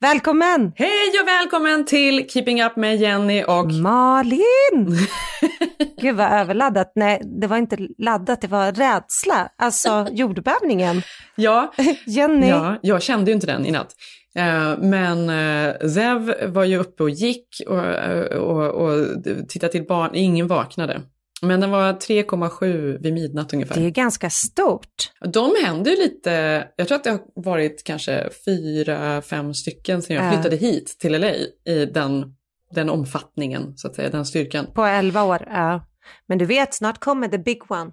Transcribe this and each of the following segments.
Välkommen! Hej och välkommen till Keeping Up med Jenny och Malin! Gud vad överladdat. Nej, det var inte laddat, det var rädsla. Alltså jordbävningen. Ja, Jenny. ja, jag kände ju inte den i natt. Eh, Men eh, Zev var ju uppe och gick och, eh, och, och tittade till barn, ingen vaknade. Men den var 3,7 vid midnatt ungefär. Det är ganska stort. De händer ju lite, jag tror att det har varit kanske fyra, fem stycken sedan jag Ja. flyttade hit till LA i den, den omfattningen, så att säga, den styrkan. På 11 år, ja. Men du vet, snart kommer the big one.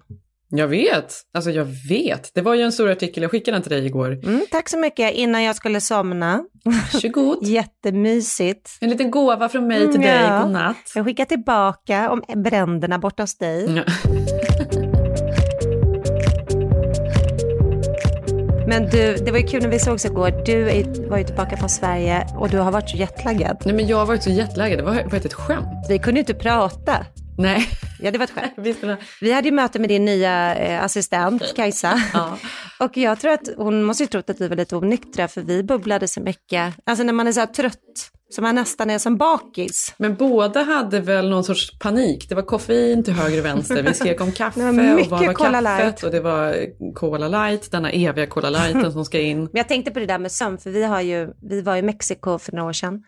Jag vet, alltså jag vet. Det var ju en stor artikel, jag skickade den till dig igår. Mm, tack så mycket, innan jag skulle somna. Varsågod. Jättemysigt. En liten gåva från mig till dig, Ja. godnatt. Jag skickar tillbaka om bränderna borta hos dig. Ja. Men du, det var ju kul när vi sågs igår. Du är, var ju tillbaka från Sverige och du har varit så jetlaggad. Nej men jag har varit så jetlaggad, det var var ett skämt. Vi kunde ju inte prata. Nej, Ja, det var ett skämt. Vi hade ju möte med din nya eh, assistent Kajsa. Ja. Och jag tror att hon måste ju trott att vi var lite onyktra för vi bubblade så mycket. Alltså när man är så här trött, så man nästan är som bakis. Men båda hade väl någon sorts panik. Det var koffein till höger och vänster. Vi skrek om kaffe och vad var Cola kaffet? Light. Och det var Cola light, denna eviga Cola lighten som ska in. Men jag tänkte på det där med sömn, för vi, har ju, vi var i Mexiko för några år sedan.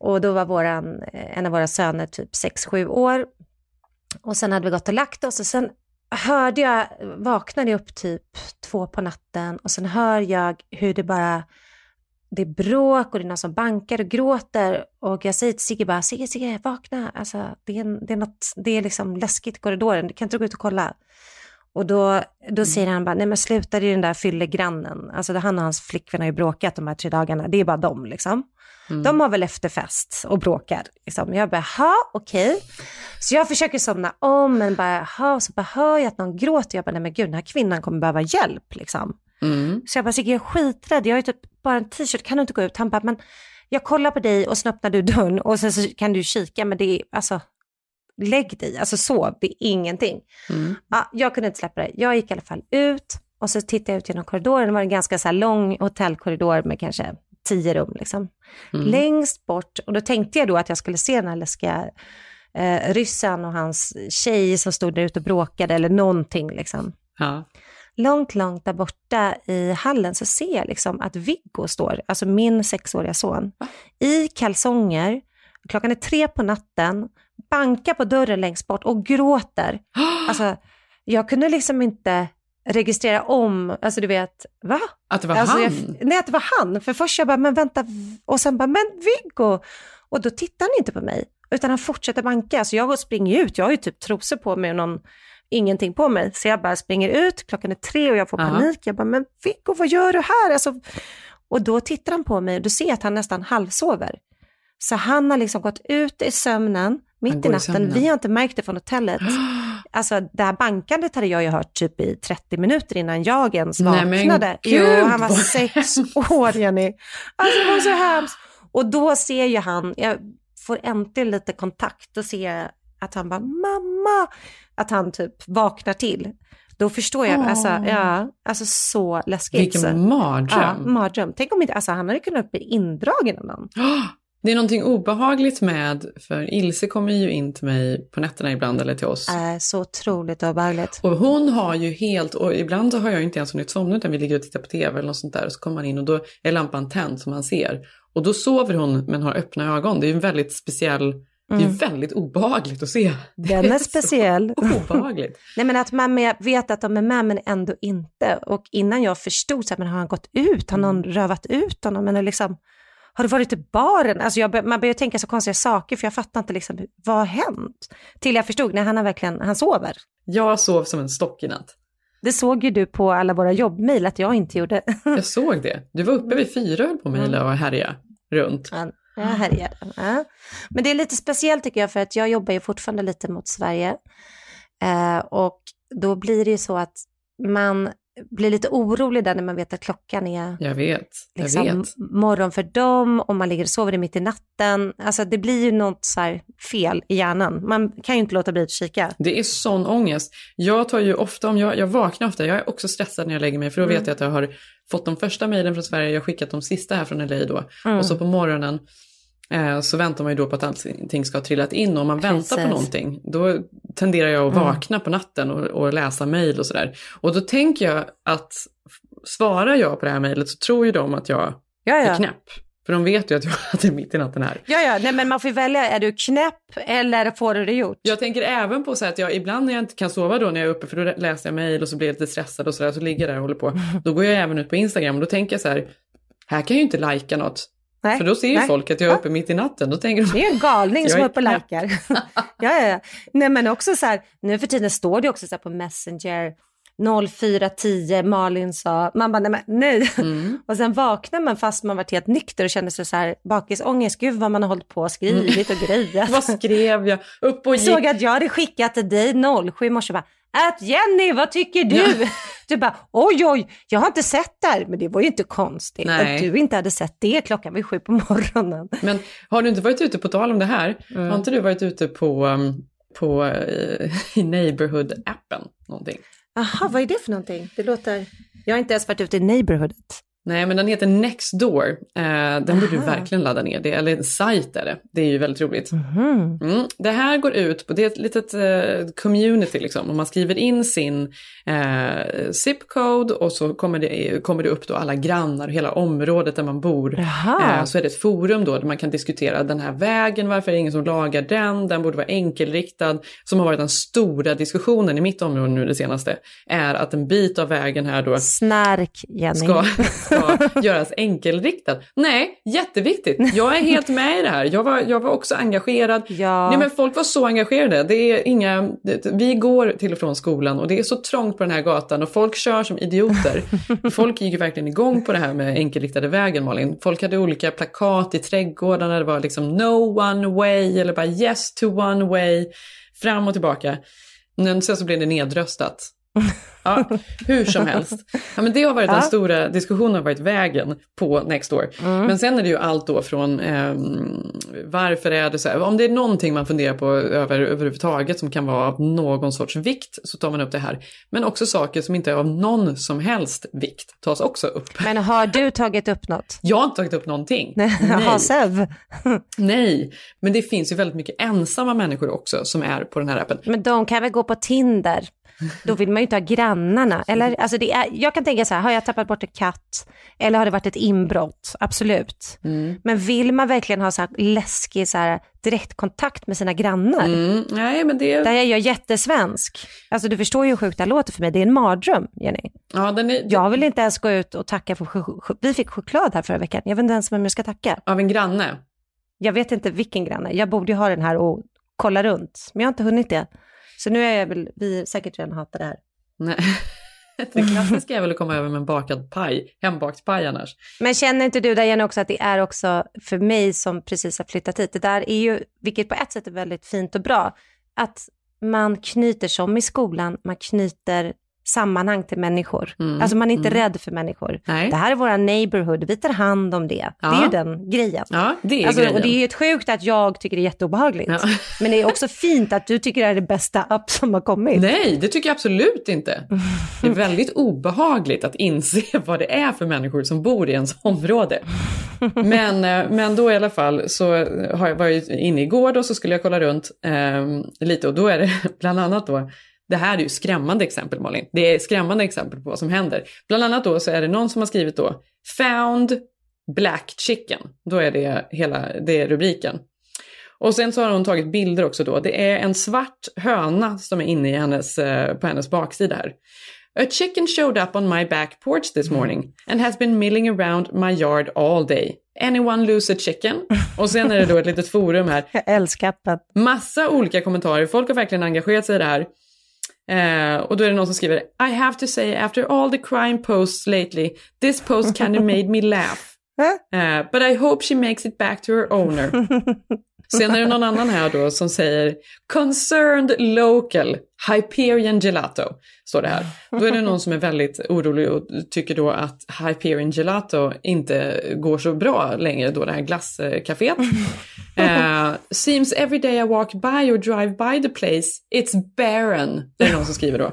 Och då var våran, eh, en av våra söner typ 6-7 år. Och sen hade vi gått och lagt oss och sen hörde jag, vaknade jag upp typ två på natten och sen hör jag hur det bara, det är bråk och det är någon som bankar och gråter och jag säger till Sigge bara, Sigge, Sigge, vakna, alltså det är, en- det är, något, det är liksom läskigt i korridoren, du kan inte gå ut och kolla. Och då, då säger han bara, nej men sluta, det är den där fyllegrannen. Alltså han och hans flickvän har ju bråkat de här tre dagarna, det är bara dem liksom. De har väl efterfest och bråkar. Liksom. Jag bara, ha okej. Så jag försöker somna om, men bara, ha, så bara hör jag att någon gråter. Jag bara, nej men gud, den här kvinnan kommer behöva hjälp liksom. Mm. Så jag bara, Sigge jag är skiträdd, jag har ju typ bara en t-shirt, kan du inte gå ut? Han bara, men jag kollar på dig och sen öppnar du dörren och sen så kan du kika, men det är, alltså, lägg dig, alltså sov, det är ingenting. Mm. Ja, jag kunde inte släppa det. Jag gick i alla fall ut och så tittade jag ut genom korridoren. Det var en ganska så lång hotellkorridor med kanske tio rum. Liksom. Mm. Längst bort, och då tänkte jag då att jag skulle se den här läskiga eh, ryssen och hans tjej som stod där ute och bråkade eller någonting. Liksom. Ja. Långt, långt där borta i hallen så ser jag liksom att Viggo står, alltså min sexåriga son, i kalsonger. Klockan är tre på natten, bankar på dörren längst bort och gråter. Alltså, jag kunde liksom inte registrera om, alltså du vet, va? Att det var alltså, han? Jag, nej, att det var han. För först jag bara, men vänta, och sen bara, men Viggo! Och då tittar han inte på mig, utan han fortsätter banka. Så jag går och springer ut, jag har ju typ trosor på mig och någon, ingenting på mig. Så jag bara springer ut, klockan är tre och jag får Aha. panik. Jag bara, men Viggo, vad gör du här? Alltså, och då tittar han på mig och du ser att han nästan halvsover. Så han har liksom gått ut i sömnen, mitt i i natten. sömnen. Vi har inte märkt det från hotellet. Alltså det här bankandet hade jag ju hört typ i 30 minuter innan jag ens Nej, vaknade. gud, jo, han var sex år Jenny. Alltså det var så hemskt. Och då ser ju han, jag får äntligen lite kontakt, då ser att han bara mamma, att han typ vaknar till. Då förstår jag, Åh. alltså, ja, alltså så läskigt. Vilken mardröm. Ja, mardröm. Tänk om inte, alltså han hade kunnat bli indragen av någon. Det är någonting obehagligt med, för Ilse kommer ju in till mig på nätterna ibland eller till oss. Äh, så otroligt obehagligt. Och hon har ju helt, och ibland så har jag inte ens hunnit somna utan vi ligger och tittar på tv eller något sånt där. Och så kommer man in och då är lampan tänd som man ser. Och då sover hon men har öppna ögon. Det är en väldigt speciell Det är väldigt obehagligt att se. Det Den är så speciell. Obehagligt. Nej men att man med, vet att de är med men ändå inte. Och innan jag förstod, så här, men har han gått ut? Har någon rövat ut honom? Men liksom, har du varit i baren? Alltså jag, man börjar tänka så konstiga saker för jag fattar inte liksom, vad har hänt? Till jag förstod, när han har verkligen, han sover. Jag sov som en stock i natt. Det såg ju du på alla våra jobbmejl att jag inte gjorde. Jag såg det. Du var uppe vid fyra höll på mejla och härja runt. Ja, jag härjade. Ja. Men det är lite speciellt tycker jag för att jag jobbar ju fortfarande lite mot Sverige. Eh, och då blir det ju så att man blir lite orolig där när man vet att klockan är Jag vet, jag liksom, vet. morgon för dem och man ligger och sover mitt i natten. Alltså det blir ju något så här fel i hjärnan. Man kan ju inte låta bli att kika. Det är sån ångest. Jag tar ju ofta, om jag, jag vaknar ofta, jag är också stressad när jag lägger mig för då Mm. vet jag att jag har fått de första mejlen från Sverige, jag har skickat de sista här från LA då. Mm. Och så på morgonen så väntar man ju då på att allting ska ha trillat in och om man väntar på Precis. någonting då tenderar jag att Mm. vakna på natten och, och läsa mejl och sådär. Och då tänker jag att svarar jag på det här mejlet så tror ju de att jag Ja, är knäpp. För de vet ju att jag är mitt i natten här. Ja, ja, nej men man får välja, är du knäpp eller får du det gjort? Jag tänker även på så att jag ibland när jag inte kan sova då när jag är uppe för då läser jag mejl och så blir jag lite stressad och sådär så ligger jag där och håller på. Då går jag även ut på Instagram och då tänker jag så här, här kan jag ju inte lajka något. Nej. För då ser ju nej. folk att jag är uppe mitt i natten. Då tänker de, Det är en galning som är uppe och likar. ja, ja, ja. Nej, men också så här, nu för tiden står det också så här på Messenger, 0410, Malin sa, man bara, nej men nej. Mm. Och sen vaknar man fast man varit helt nykter och känner sig så här bakisångest, gud vad man har hållit på och skrivit och grejat. Mm. vad skrev jag? Upp och gick. Såg att jag hade skickat till dig 07 i morse, bara, att Jenny, vad tycker du? Du bara, oj oj, jag har inte sett det här, men det var ju inte konstigt Nej. att du inte hade sett det, klockan ju sju på morgonen. Men har du inte varit ute, på tal om det här, Mm. har inte du varit ute på, um, på uh, i Neighborhood-appen någonting? Jaha, vad är det för någonting? Det låter... Jag har inte ens varit ute i neighborhoodet. Nej, men den heter Nextdoor. Eh, den borde du Aha. verkligen ladda ner. Det, eller en sajt är det. Det är ju väldigt roligt. Mhm. Mm. Det här går ut på, det är ett litet eh, community liksom. Om man skriver in sin eh, zip-code och så kommer det, kommer det upp då alla grannar och hela området där man bor. Eh, så är det ett forum då där man kan diskutera den här vägen, varför är det ingen som lagar den, den borde vara enkelriktad. Som har varit den stora diskussionen i mitt område nu det senaste, är att en bit av vägen här då Snark, Jenny. ska, ska göras enkelriktad. Nej, jätteviktigt. Jag är helt med i det här. Jag var, jag var också engagerad. Ja. Nej, men folk var så engagerade. Det är inga, det, vi går till och från skolan och det är så trångt på den här gatan och folk kör som idioter. folk gick ju verkligen igång på det här med enkelriktade vägen Malin. Folk hade olika plakat i trädgårdarna. Det var liksom no one way eller bara yes to one way. Fram och tillbaka. Men sen så blev det nedröstat. Ja, hur som helst. Ja, men det har varit den Ja. stora diskussionen, har varit vägen på Nextdoor. Men sen är det ju allt då från ehm, varför är det så här, om det är någonting man funderar på över, överhuvudtaget som kan vara av någon sorts vikt så tar man upp det här. Men också saker som inte är av någon som helst vikt tas också upp. Men har du tagit upp något? Jag har inte tagit upp någonting. Jaha, Sev. Nej, men det finns ju väldigt mycket ensamma människor också som är på den här appen. Men de kan väl gå på Tinder? Då vill man ju inte ha grannarna. Eller, alltså det är, jag kan tänka så här, har jag tappat bort en katt? Eller har det varit ett inbrott? Absolut. Men vill man verkligen ha så här läskig så här, direktkontakt med sina grannar? Mm, nej, men det... Där är jag jättesvensk. Alltså du förstår ju hur sjukt det här låter för mig. Det är en mardröm, Jenny. Ja, den är, Jag vill inte ens gå ut och tacka för Vi fick choklad här förra veckan. Jag vet inte ens vem jag ska tacka. Av en granne. Jag vet inte vilken granne. Jag borde ju ha den här och kolla runt. Men jag har inte hunnit det. Så nu är jag väl, vi säkert redan hatar det här. Nej. Det klassiska är väl att komma över med en bakad paj, hembakt paj annars. Men känner inte du Diana också att det är också för mig som precis har flyttat hit, det där är ju, vilket på ett sätt är väldigt fint och bra, att man knyter som i skolan, man knyter sammanhang till människor. Mm, Alltså man är inte mm. rädd för människor. Nej. Det här är våra neighborhood, vi tar hand om det. Det är Ja. ju den grejen. Ja, det är Alltså, grejen. och det är ju ett sjukt att jag tycker det är jätteobehagligt. Ja. Men det är också fint att du tycker det är det bästa app som har kommit. Nej, det tycker jag absolut inte. Det är väldigt obehagligt att inse vad det är för människor som bor i ens område. Men, eh, men då i alla fall så har jag varit inne igår då så skulle jag kolla runt eh, lite och då är det bland annat då det här är ju skrämmande exempel Malin. Det är skrämmande exempel på vad som händer. Bland annat då så är det någon som har skrivit då Found Black Chicken. Då är det hela det är rubriken. Och sen så har hon tagit bilder också då. Det är en svart höna som är inne i hennes, eh, på hennes baksida här. A chicken showed up on my back porch this morning and has been milling around my yard all day. Anyone lose a chicken? Och sen är det då ett litet forum här. Jag älskar appen. Massa olika kommentarer. Folk har verkligen engagerat sig i det här. Eh, och då är det någon som skriver I have to say after all the crime posts lately this post kind of made me laugh. Eh, but I hope she makes it back to her owner. Sen är det någon annan här då som säger Concerned local Hyperion Gelato, står det här. Då är det någon som är väldigt orolig och tycker då att Hyperion Gelato inte går så bra längre då det här glasscaféet. Uh, seems every day I walk by or drive by the place, it's barren. Det är någon som skriver då.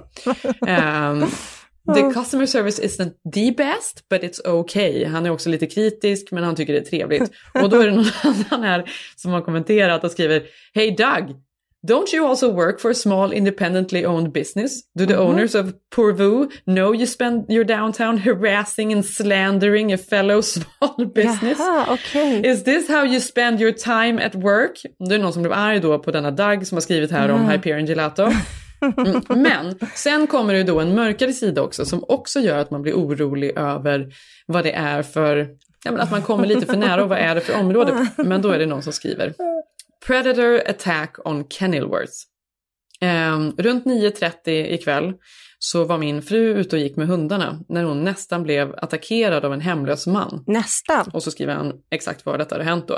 Um, The customer service isn't the best, but it's okay. Han är också lite kritisk, men han tycker det är trevligt. Och då är det någon annan här som har kommenterat och skriver Hey Doug, don't you also work for a small independently owned business? Do the owners of Pourvu know you spend your downtown harassing and slandering a fellow small business? Jaha, okej. Is this how you spend your time at work? Det är någon som blev arg då på denna Doug som har skrivit här om Hyperion Gelato. Mm. Men sen kommer det då en mörkare sida också som också gör att man blir orolig över vad det är för, ja, men att man kommer lite för nära och vad är det för område. Men då är det någon som skriver Predator attack on Kenilworth. Ehm, runt 9.30 ikväll så var min fru ute och gick med hundarna när hon nästan blev attackerad av en hemlös man. Nästan. Och så skriver han exakt vad detta hade hänt då.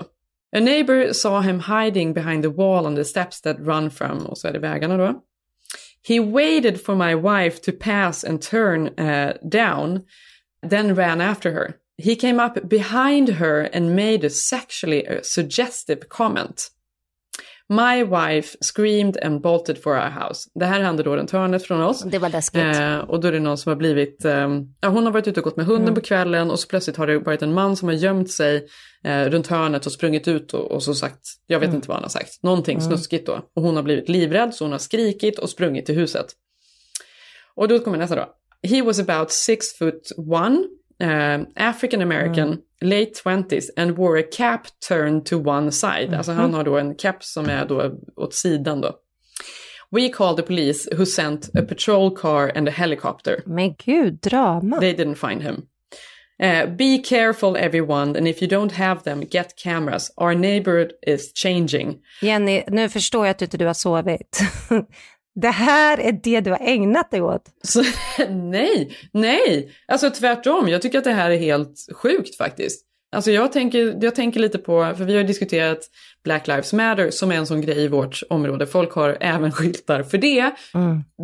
A neighbor saw him hiding behind the wall on the steps that run from, och så är det vägarna då. He waited for my wife to pass and turn uh, down, then ran after her. He came up behind her and made a sexually uh, suggestive comment. My wife screamed and bolted for our house. Det här hände då runt hörnet från oss. Det var läskigt. Eh, och då är det någon som har blivit, eh, ja, hon har varit ute och gått med hunden på kvällen och så plötsligt har det varit en man som har gömt sig eh, runt hörnet och sprungit ut och, och så sagt, jag vet inte vad han har sagt, någonting snuskigt då. Och hon har blivit livrädd så hon har skrikit och sprungit till huset. Och då kommer nästa då. He was about six foot one, eh, African American, late twenties and wore a cap turned to one side. Alltså han har då en cap som är då åt sidan då. We called the police who sent a patrol car and a helicopter. Men gud, drama. They didn't find him. Uh, be careful everyone and if you don't have them get cameras. Our neighborhood is changing. Jenny, nu förstår jag att du inte du har sovit. Det här är det du har ägnat dig åt. Så, nej, nej, alltså tvärtom. Jag tycker att det här är helt sjukt faktiskt. Alltså jag tänker, jag tänker lite på, för vi har diskuterat Black Lives Matter som är en sån grej i vårt område. Folk har även skyltar för det.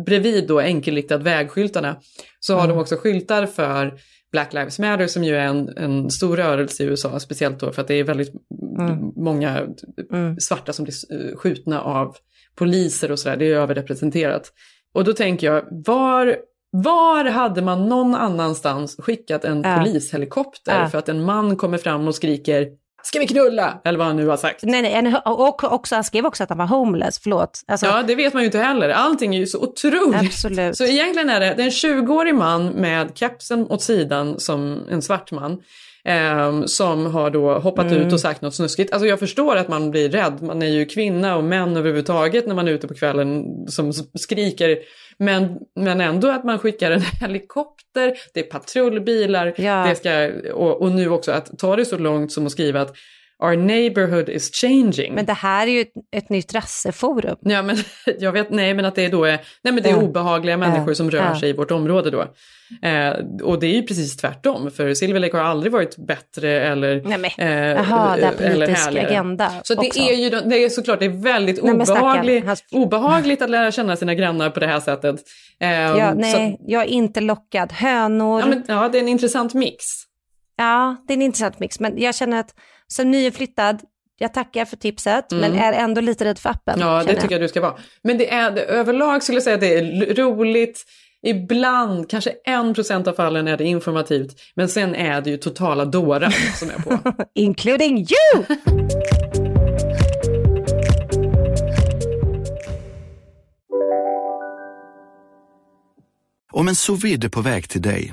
Bredvid då enkelriktad vägskyltarna så har de också skyltar för Black Lives Matter som ju är en, en stor rörelse i USA, speciellt då för att det är väldigt många svarta som blir skjutna av poliser och sådär, det är överrepresenterat. Och då tänker jag, var, var hade man någon annanstans skickat en Ja. polishelikopter Ja. för att en man kommer fram och skriker Ska vi knulla? Eller vad han nu har sagt. Nej, nej, och också, han skrev också att han var homeless, förlåt. Alltså, Ja, det vet man ju inte heller. Allting är ju så otroligt. Absolut. Så egentligen är det, det är en 20-årig man med kepsen åt sidan som en svart man. Ehm, som har då hoppat Mm. ut och sagt något snuskigt. Alltså jag förstår att man blir rädd. Man är ju kvinna och män överhuvudtaget när man är ute på kvällen som skriker. Men, men ändå att man skickar en helikopter, det är patrullbilar, Ja. det ska, och, och nu också att ta det så långt som att skriva att Our neighborhood is changing. Men det här är ju ett, ett nytt rasseforum. Ja, men jag vet, nej, men att det då är, nej, men det är obehagliga människor som rör sig i vårt område då. Eh, och det är ju precis tvärtom, för Silver Lake har aldrig varit bättre eller Nej, men, eh, Jaha, det är politisk agenda Så det också. är ju det är såklart det är väldigt Nej, stackarn, obehagligt, hans- obehagligt att lära känna sina grannar på det här sättet. Eh, Ja, nej, att- jag är inte lockad. Hönor. ja, men, ja, det är en intressant mix. Ja, det är en intressant mix. Men jag känner att som nyinflyttad, jag tackar för tipset, men är ändå lite rädd för appen. Mm. Ja, det tycker jag du ska vara. Men det är, det, överlag skulle jag säga att det är roligt. Ibland, kanske en procent av fallen är det informativt. Men sen är det ju totala dårar som är på. Including you! Om en sous är på väg till dig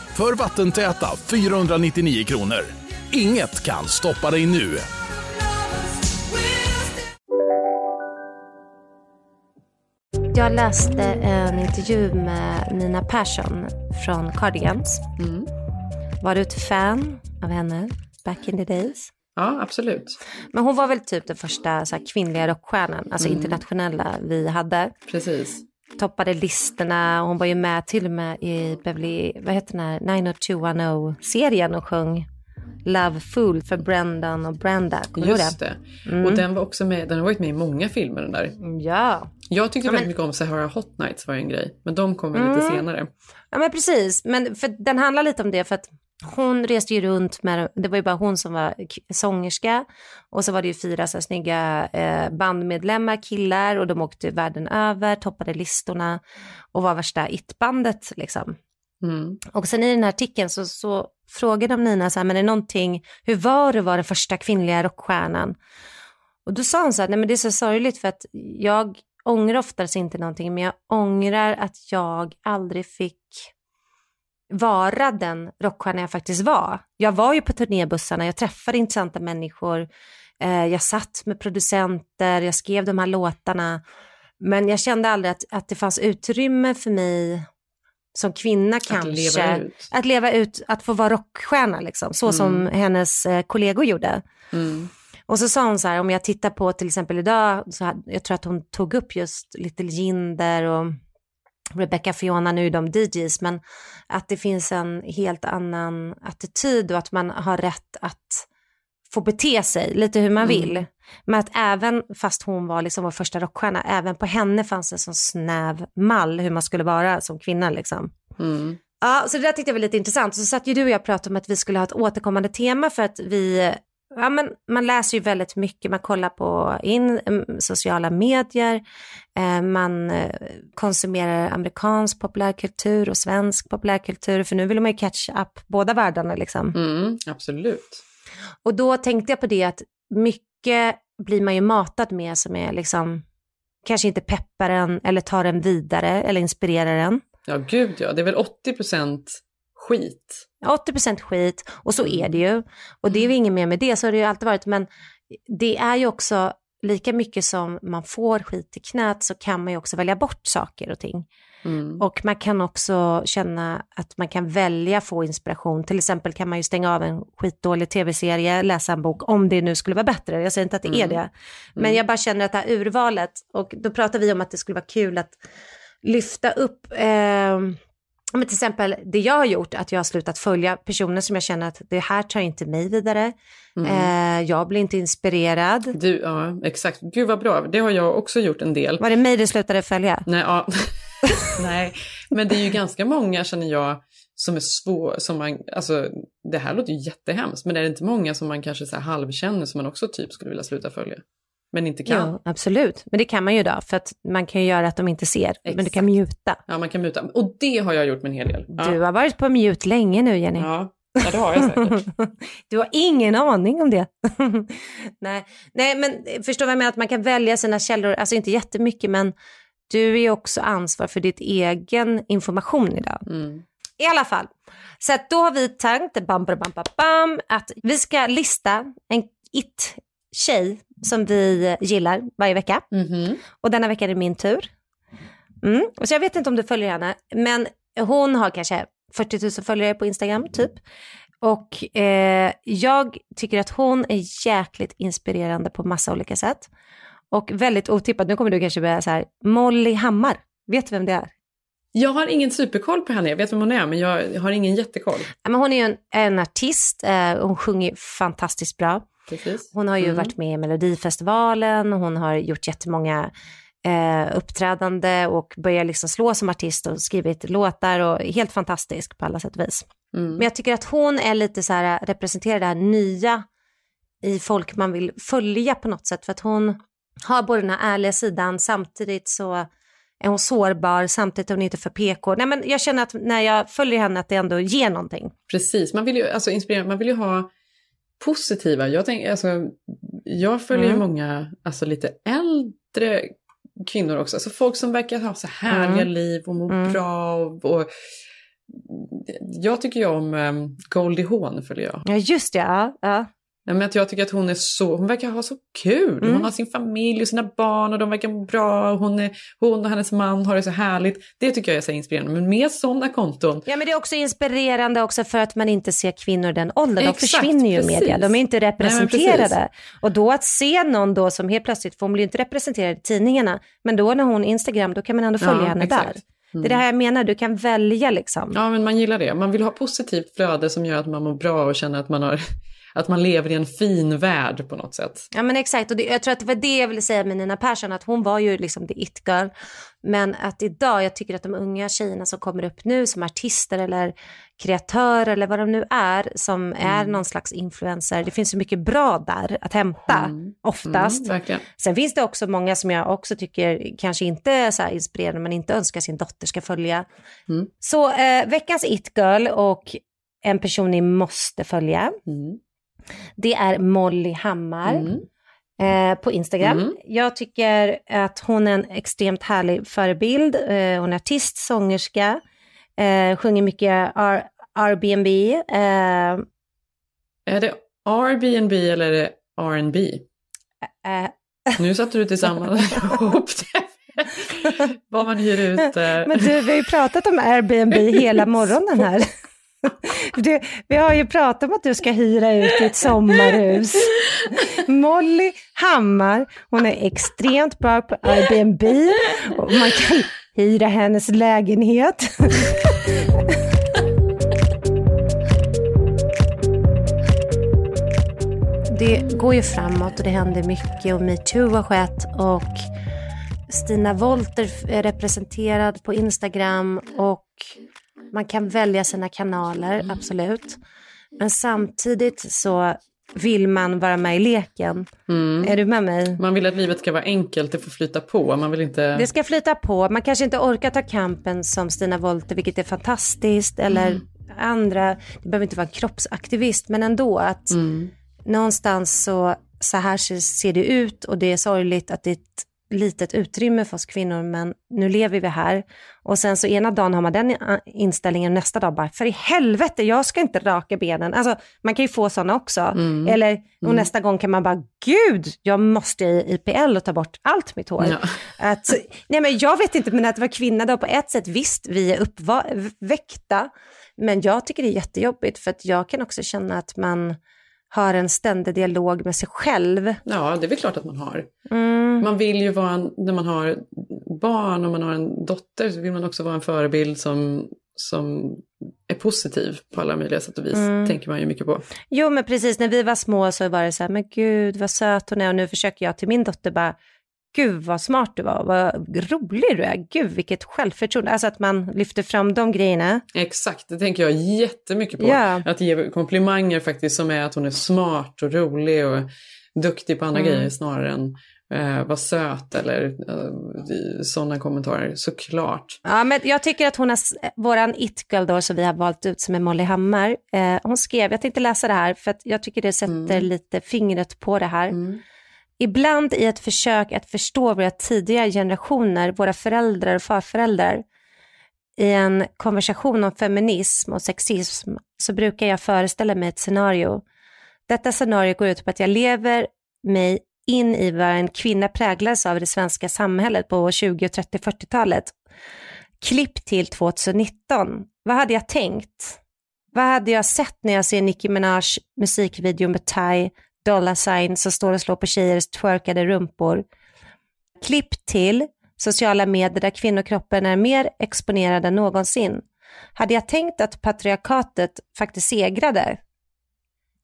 för vattentäta 499 kronor. Inget kan stoppa dig nu. Jag läste en intervju med Nina Persson från Cardigans. Mm. Var du ett fan av henne back in the days? Ja, absolut. Men hon var väl typ den första så här, kvinnliga rockstjärnan, alltså mm. internationella vi hade. Precis toppade listorna. Hon var ju med till och med i Beverly, vad heter den här, 90210-serien och sjöng Love Fool för Brendan och Brenda. Just det. Mm. Och den var också med, den har varit med i många filmer den där. Ja. Jag tyckte ja, väldigt mycket om Sahara Hot Nights var en grej. Men de kommer mm. lite senare. Ja men precis. Men för den handlar lite om det för att hon reste ju runt med, det var ju bara hon som var sångerska och så var det ju fyra så här snygga eh, bandmedlemmar, killar och de åkte världen över, toppade listorna och var värsta it-bandet liksom. Mm. Och sen i den här artikeln så, så frågade de Nina så här, men är det någonting, hur var det att vara den första kvinnliga rockstjärnan? Och då sa hon så här, nej men det är så sorgligt för att jag ångrar oftast inte någonting, men jag ångrar att jag aldrig fick vara den rockstjärna jag faktiskt var. Jag var ju på turnébussarna, jag träffade intressanta människor, eh, jag satt med producenter, jag skrev de här låtarna. Men jag kände aldrig att, att det fanns utrymme för mig som kvinna att kanske. Leva. Att leva ut, att få vara rockstjärna liksom, så mm. som hennes eh, kollegor gjorde. Mm. Och så sa hon så här, om jag tittar på till exempel idag, så här, jag tror att hon tog upp just Little Jinder och Rebecca Fiona, nu är de DJs, men att det finns en helt annan attityd och att man har rätt att få bete sig lite hur man vill. Mm. Men att även fast hon var liksom vår första rockstjärna, även på henne fanns en sån snäv mall hur man skulle vara som kvinna liksom. Mm. Ja, så det där tyckte jag var lite intressant. Så satt ju du och jag pratade om att vi skulle ha ett återkommande tema för att vi ja, men man läser ju väldigt mycket, man kollar på in, mm, sociala medier, eh, man eh, konsumerar amerikansk populärkultur och svensk populärkultur, för nu vill man ju catch up båda världarna liksom. Mm, absolut. Och då tänkte jag på det att mycket blir man ju matad med som är liksom, kanske inte peppar en eller tar en vidare eller inspirerar en. Ja, gud ja, det är väl 80 procent skit. 80% skit och så är det ju. Och det är ju inget mer med det, så har det ju alltid varit. Men det är ju också lika mycket som man får skit i knät så kan man ju också välja bort saker och ting. Mm. Och man kan också känna att man kan välja få inspiration. Till exempel kan man ju stänga av en skitdålig tv-serie, läsa en bok, om det nu skulle vara bättre. Jag säger inte att det mm. är det. Men mm. jag bara känner att det här urvalet, och då pratar vi om att det skulle vara kul att lyfta upp eh, men till exempel det jag har gjort, att jag har slutat följa personer som jag känner att det här tar inte mig vidare. Mm. Eh, jag blir inte inspirerad. Du, ja, exakt. Gud vad bra. Det har jag också gjort en del. Var det mig du slutade följa? Nej, ja. Nej, men det är ju ganska många känner jag som är svår, som man, alltså det här låter ju jättehemskt, men är det inte många som man kanske så halvkänner som man också typ skulle vilja sluta följa? Men inte kan. Ja, absolut. Men det kan man ju då, för att man kan ju göra att de inte ser. Exakt. Men du kan muta. Ja, man kan muta. Och det har jag gjort med en hel del. Ja. Du har varit på mute länge nu, Jenny. Ja, ja det har jag säkert. du har ingen aning om det. Nej. Nej, men förstår vad jag menar? Att man kan välja sina källor, alltså inte jättemycket, men du är ju också ansvar för ditt egen information idag. Mm. I alla fall, så att då har vi tänkt bam, bam, bam, bam, att vi ska lista en it-tjej som vi gillar varje vecka. Mm. Och denna vecka är det min tur. Mm. Så jag vet inte om du följer henne, men hon har kanske 40 000 följare på Instagram typ. Och eh, jag tycker att hon är jäkligt inspirerande på massa olika sätt. Och väldigt otippat, nu kommer du kanske börja så här, Molly Hammar, vet du vem det är? Jag har ingen superkoll på henne, jag vet vem hon är men jag har ingen jättekoll. Men hon är ju en, en artist, eh, hon sjunger fantastiskt bra. Precis. Hon har ju Mm. varit med i Melodifestivalen, hon har gjort jättemånga eh, uppträdande och börjar liksom slå som artist och skrivit låtar och helt fantastisk på alla sätt och vis. Mm. Men jag tycker att hon är lite så här, representerar det här nya i folk man vill följa på något sätt för att hon har både den här ärliga sidan samtidigt så är hon sårbar, samtidigt är hon inte för PK. Nej men jag känner att när jag följer henne att det ändå ger någonting. Precis, man vill ju alltså inspirera, man vill ju ha positiva. Jag, tänk, alltså, jag följer Mm. många alltså, lite äldre kvinnor också. Alltså folk som verkar ha så härliga Mm. liv och må Mm. bra. Och, och, jag tycker ju om um, Goldie Hawn följer jag. Ja just det, ja. ja. Ja, men att jag tycker att hon är så, hon verkar ha så kul. Mm. Hon har sin familj och sina barn och de verkar må bra. Hon, är, hon och hennes man har det så härligt. Det tycker jag är så inspirerande. Men med sådana konton. Ja men det är också inspirerande också för att man inte ser kvinnor i den åldern. De Exakt, försvinner ju i media, de är inte Nej, representerade. precis. och då att se någon då som helt plötsligt, för hon blir ju inte representerad i tidningarna, men då när hon Instagram, då kan man ändå följa Ja, henne exakt. där. Mm. Det är det här jag menar, du kan välja liksom. Ja, men man gillar det. Man vill ha positivt flöde som gör att man mår bra och känner att man, har, att man lever i en fin värld på något sätt. Ja men exakt, och det, jag tror att det var det jag ville säga med Nina Persson, att hon var ju liksom the it girl. Men att idag, jag tycker att de unga tjejerna som kommer upp nu som artister eller kreatörer eller vad de nu är, som är någon slags influencer, det finns så mycket bra där att hämta, oftast. Mm, verkligen. Sen finns det också många som jag också tycker kanske inte är så här inspirerande, men inte önskar sin dotter ska följa. Mm. Så eh, veckans it girl och en person ni måste följa, Mm. Det är Molly Hammar Mm. eh, på Instagram. Mm. Jag tycker att hon är en extremt härlig förebild. Eh, hon är artist, sångerska, eh, sjunger mycket R- Airbnb. Eh, Är det Airbnb eller är det R&B? eh, Nu satte du tillsammans ihop det. Vad man hyr ut. eh, Men du, vi har ju pratat om Airbnb hela morgonen här. Du, vi har ju pratat om att du ska hyra ut ditt sommarhus. Molly Hammar, hon är extremt bra på Airbnb och man kan hyra hennes lägenhet. Det går ju framåt och det händer mycket och metoo har skett och Stina Wolter är representerad på Instagram och man kan välja sina kanaler, absolut. Men samtidigt så vill man vara med i leken. Mm. Är du med mig? Man vill att livet ska vara enkelt, det får flyta på. Man vill inte... Det ska flyta på. Man kanske inte orkar ta kampen som Stina Wolter, vilket är fantastiskt, eller Mm. andra. Det behöver inte vara en kroppsaktivist, men ändå att Mm. någonstans så, så här ser, ser det ut och det är sorgligt att ett litet utrymme för oss kvinnor, men nu lever vi här. Och sen så ena dagen har man den inställningen, nästa dag bara, för i helvete, jag ska inte raka benen. Alltså, man kan ju få sådana också. Mm. Eller, och Mm. nästa gång kan man bara, gud, jag måste i IPL och ta bort allt mitt hår. Ja. Att, nej men jag vet inte, men att vara kvinna då på ett sätt, visst, vi är uppväckta, men jag tycker det är jättejobbigt för att jag kan också känna att man har en ständig dialog med sig själv. Ja, det är väl klart att man har. Mm. Man vill ju vara, en, när man har barn och man har en dotter så vill man också vara en förebild som, som är positiv på alla möjliga sätt och vis. Mm. tänker man ju mycket på. Jo men precis, när vi var små så var det så här, men gud vad söt hon är och nu försöker jag till min dotter bara, gud vad smart du var, vad rolig du är, gud vilket självförtroende, alltså att man lyfter fram de grejerna. Exakt, det tänker jag jättemycket på. Ja. Att ge komplimanger faktiskt som är att hon är smart och rolig och duktig på andra Mm. grejer snarare än eh, vara söt eller eh, sådana kommentarer. Såklart. Ja, men jag tycker att hon har, våran it-girl då som vi har valt ut som är Molly Hammar, eh, hon skrev, jag tänkte läsa det här för att jag tycker det sätter lite fingret på det här. Ibland i ett försök att förstå våra tidigare generationer, våra föräldrar och farföräldrar, i en konversation om feminism och sexism så brukar jag föreställa mig ett scenario. Detta scenario går ut på att jag lever mig in i vad en kvinna präglades av i det svenska samhället på 20, 30, 40-talet. Klipp till 2019. Vad hade jag tänkt? vad hade jag sett när jag ser Nicki Minaj musikvideo med Tai dollar Sign som står och slår på tjejers twerkade rumpor. Klipp till sociala medier där kvinnokroppen är mer exponerad än någonsin. Hade jag tänkt att patriarkatet faktiskt segrade?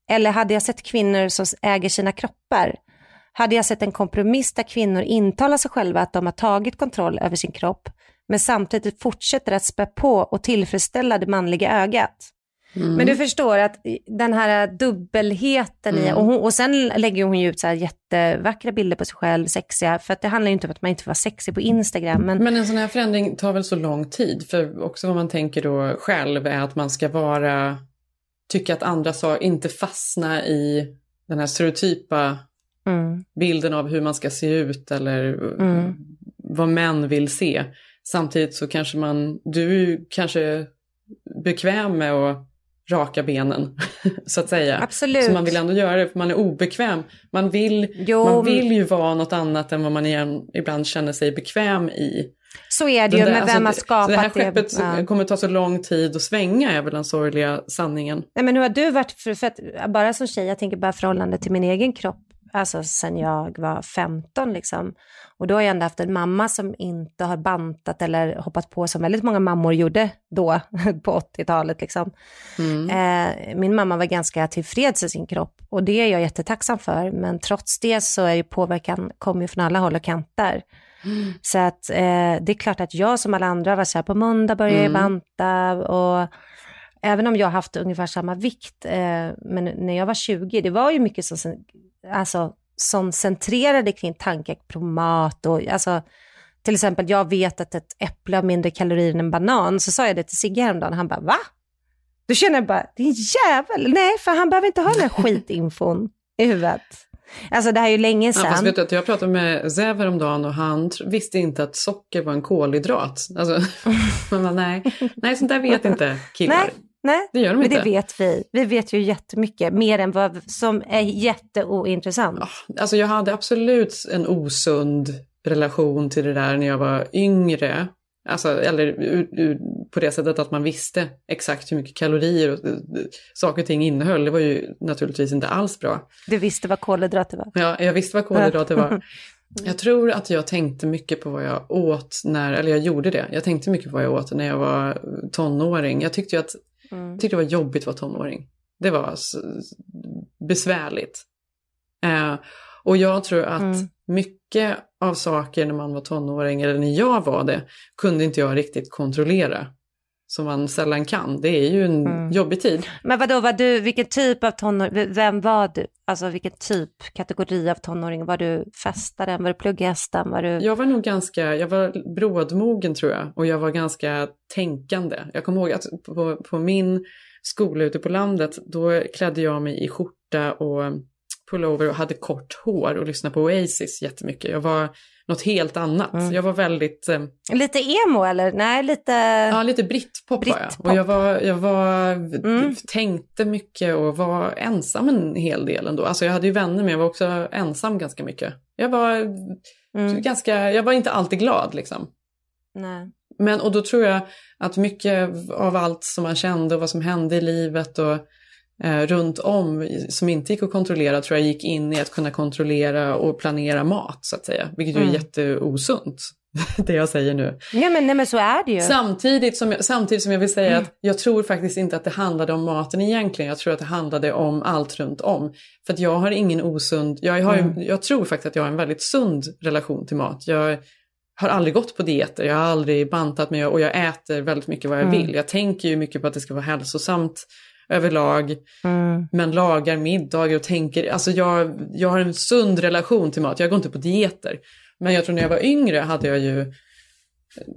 Eller hade jag sett kvinnor som äger sina kroppar? Hade jag sett en kompromiss där kvinnor intalar sig själva att de har tagit kontroll över sin kropp, men samtidigt fortsätter att spä på och tillfredsställa det manliga ögat? Mm. Men du förstår att den här dubbelheten mm. i, och, hon, och sen lägger hon ju ut så här jättevackra bilder på sig själv, sexiga, för att det handlar ju inte om att man inte får vara sexig på Instagram. Men... men en sån här förändring tar väl så lång tid, för också vad man tänker då själv är att man ska vara, tycka att andra sa, inte fastna i den här stereotypa mm. bilden av hur man ska se ut eller mm. vad män vill se. Samtidigt så kanske man, du är kanske bekväm med att raka benen, så att säga. Absolut. Så man vill ändå göra det för man är obekväm. Man vill, man vill ju vara något annat än vad man igen, ibland känner sig bekväm i. Så är det ju, med vem har skapat det. Det här skeppet ja. kommer ta så lång tid att svänga är väl den sorgliga sanningen. Nej men hur har du varit, för, för att, bara som tjej, jag tänker bara förhållande till min egen kropp, alltså sen jag var 15 liksom. Och då har jag ändå haft en mamma som inte har bantat eller hoppat på som väldigt många mammor gjorde då på 80-talet. Liksom. Mm. Eh, min mamma var ganska tillfreds i sin kropp och det är jag jättetacksam för. Men trots det så är ju påverkan kommer från alla håll och kanter. Mm. Så att eh, det är klart att jag som alla andra var så här, på måndag börjar jag mm. banta och även om jag har haft ungefär samma vikt, eh, men när jag var 20, det var ju mycket som, alltså som centrerade kring tankar på mat och alltså till exempel jag vet att ett äpple har mindre kalorier än en banan, så sa jag det till Sigge häromdagen han bara va? Då känner jag bara, din jävel, nej för han behöver inte ha den här skitinfon i huvudet. Alltså det här är ju länge sedan. Ja, fast vet du att jag pratade med Zev häromdagen och han visste inte att socker var en kolhydrat. Alltså, man bara, nej, nej sånt där vet inte killar. Nej, Nej, det gör de men inte. det vet vi. Vi vet ju jättemycket, mer än vad som är jätteointressant. Alltså jag hade absolut en osund relation till det där när jag var yngre. Alltså, eller ur, ur, på det sättet att man visste exakt hur mycket kalorier och, saker och ting innehöll. Det var ju naturligtvis inte alls bra. Du visste vad kolhydrater var? Ja, jag visste vad kolhydrater var. Jag tror att jag tänkte mycket på vad jag åt när, eller jag gjorde det. Jag tänkte mycket på vad jag åt när jag var tonåring. Jag tyckte ju att Mm. tyckte det var jobbigt att vara tonåring. Det var besvärligt. Eh, och jag tror att mm. mycket av saker när man var tonåring, eller när jag var det, kunde inte jag riktigt kontrollera. Som man sällan kan. Det är ju en mm. jobbig tid. Men vadå, var du, vilken typ av tonåring, vem var du? Alltså vilken typ, kategori av tonåring? Var du festaren, var du plugghästen? Var du... Jag var nog ganska, jag var brådmogen tror jag. Och jag var ganska tänkande. Jag kommer ihåg att på, på min skola ute på landet, då klädde jag mig i skjorta och pullover och hade kort hår och lyssnade på Oasis jättemycket. Jag var något helt annat. Mm. Jag var väldigt... Eh, lite emo eller? Nej, lite... Ja, lite brittpop Brit var jag. Och jag, var, jag var, mm. tänkte mycket och var ensam en hel del ändå. Alltså jag hade ju vänner men jag var också ensam ganska mycket. Jag var mm. ganska, jag var inte alltid glad liksom. Nej. Men och då tror jag att mycket av allt som man kände och vad som hände i livet och eh, runt om som inte gick att kontrollera tror jag gick in i att kunna kontrollera och planera mat så att säga. Vilket mm. är jätteosunt. det jag säger nu. Ja men, nej, men så är det ju. Samtidigt som jag, samtidigt som jag vill säga mm. att jag tror faktiskt inte att det handlade om maten egentligen. Jag tror att det handlade om allt runt om. För att jag har ingen osund, jag, har, mm. jag tror faktiskt att jag har en väldigt sund relation till mat. Jag har aldrig gått på dieter, jag har aldrig bantat mig och jag äter väldigt mycket vad jag mm. vill. Jag tänker ju mycket på att det ska vara hälsosamt överlag. Mm. Men lagar middagar och tänker, alltså jag, jag har en sund relation till mat, jag går inte på dieter. Men jag tror när jag var yngre hade jag ju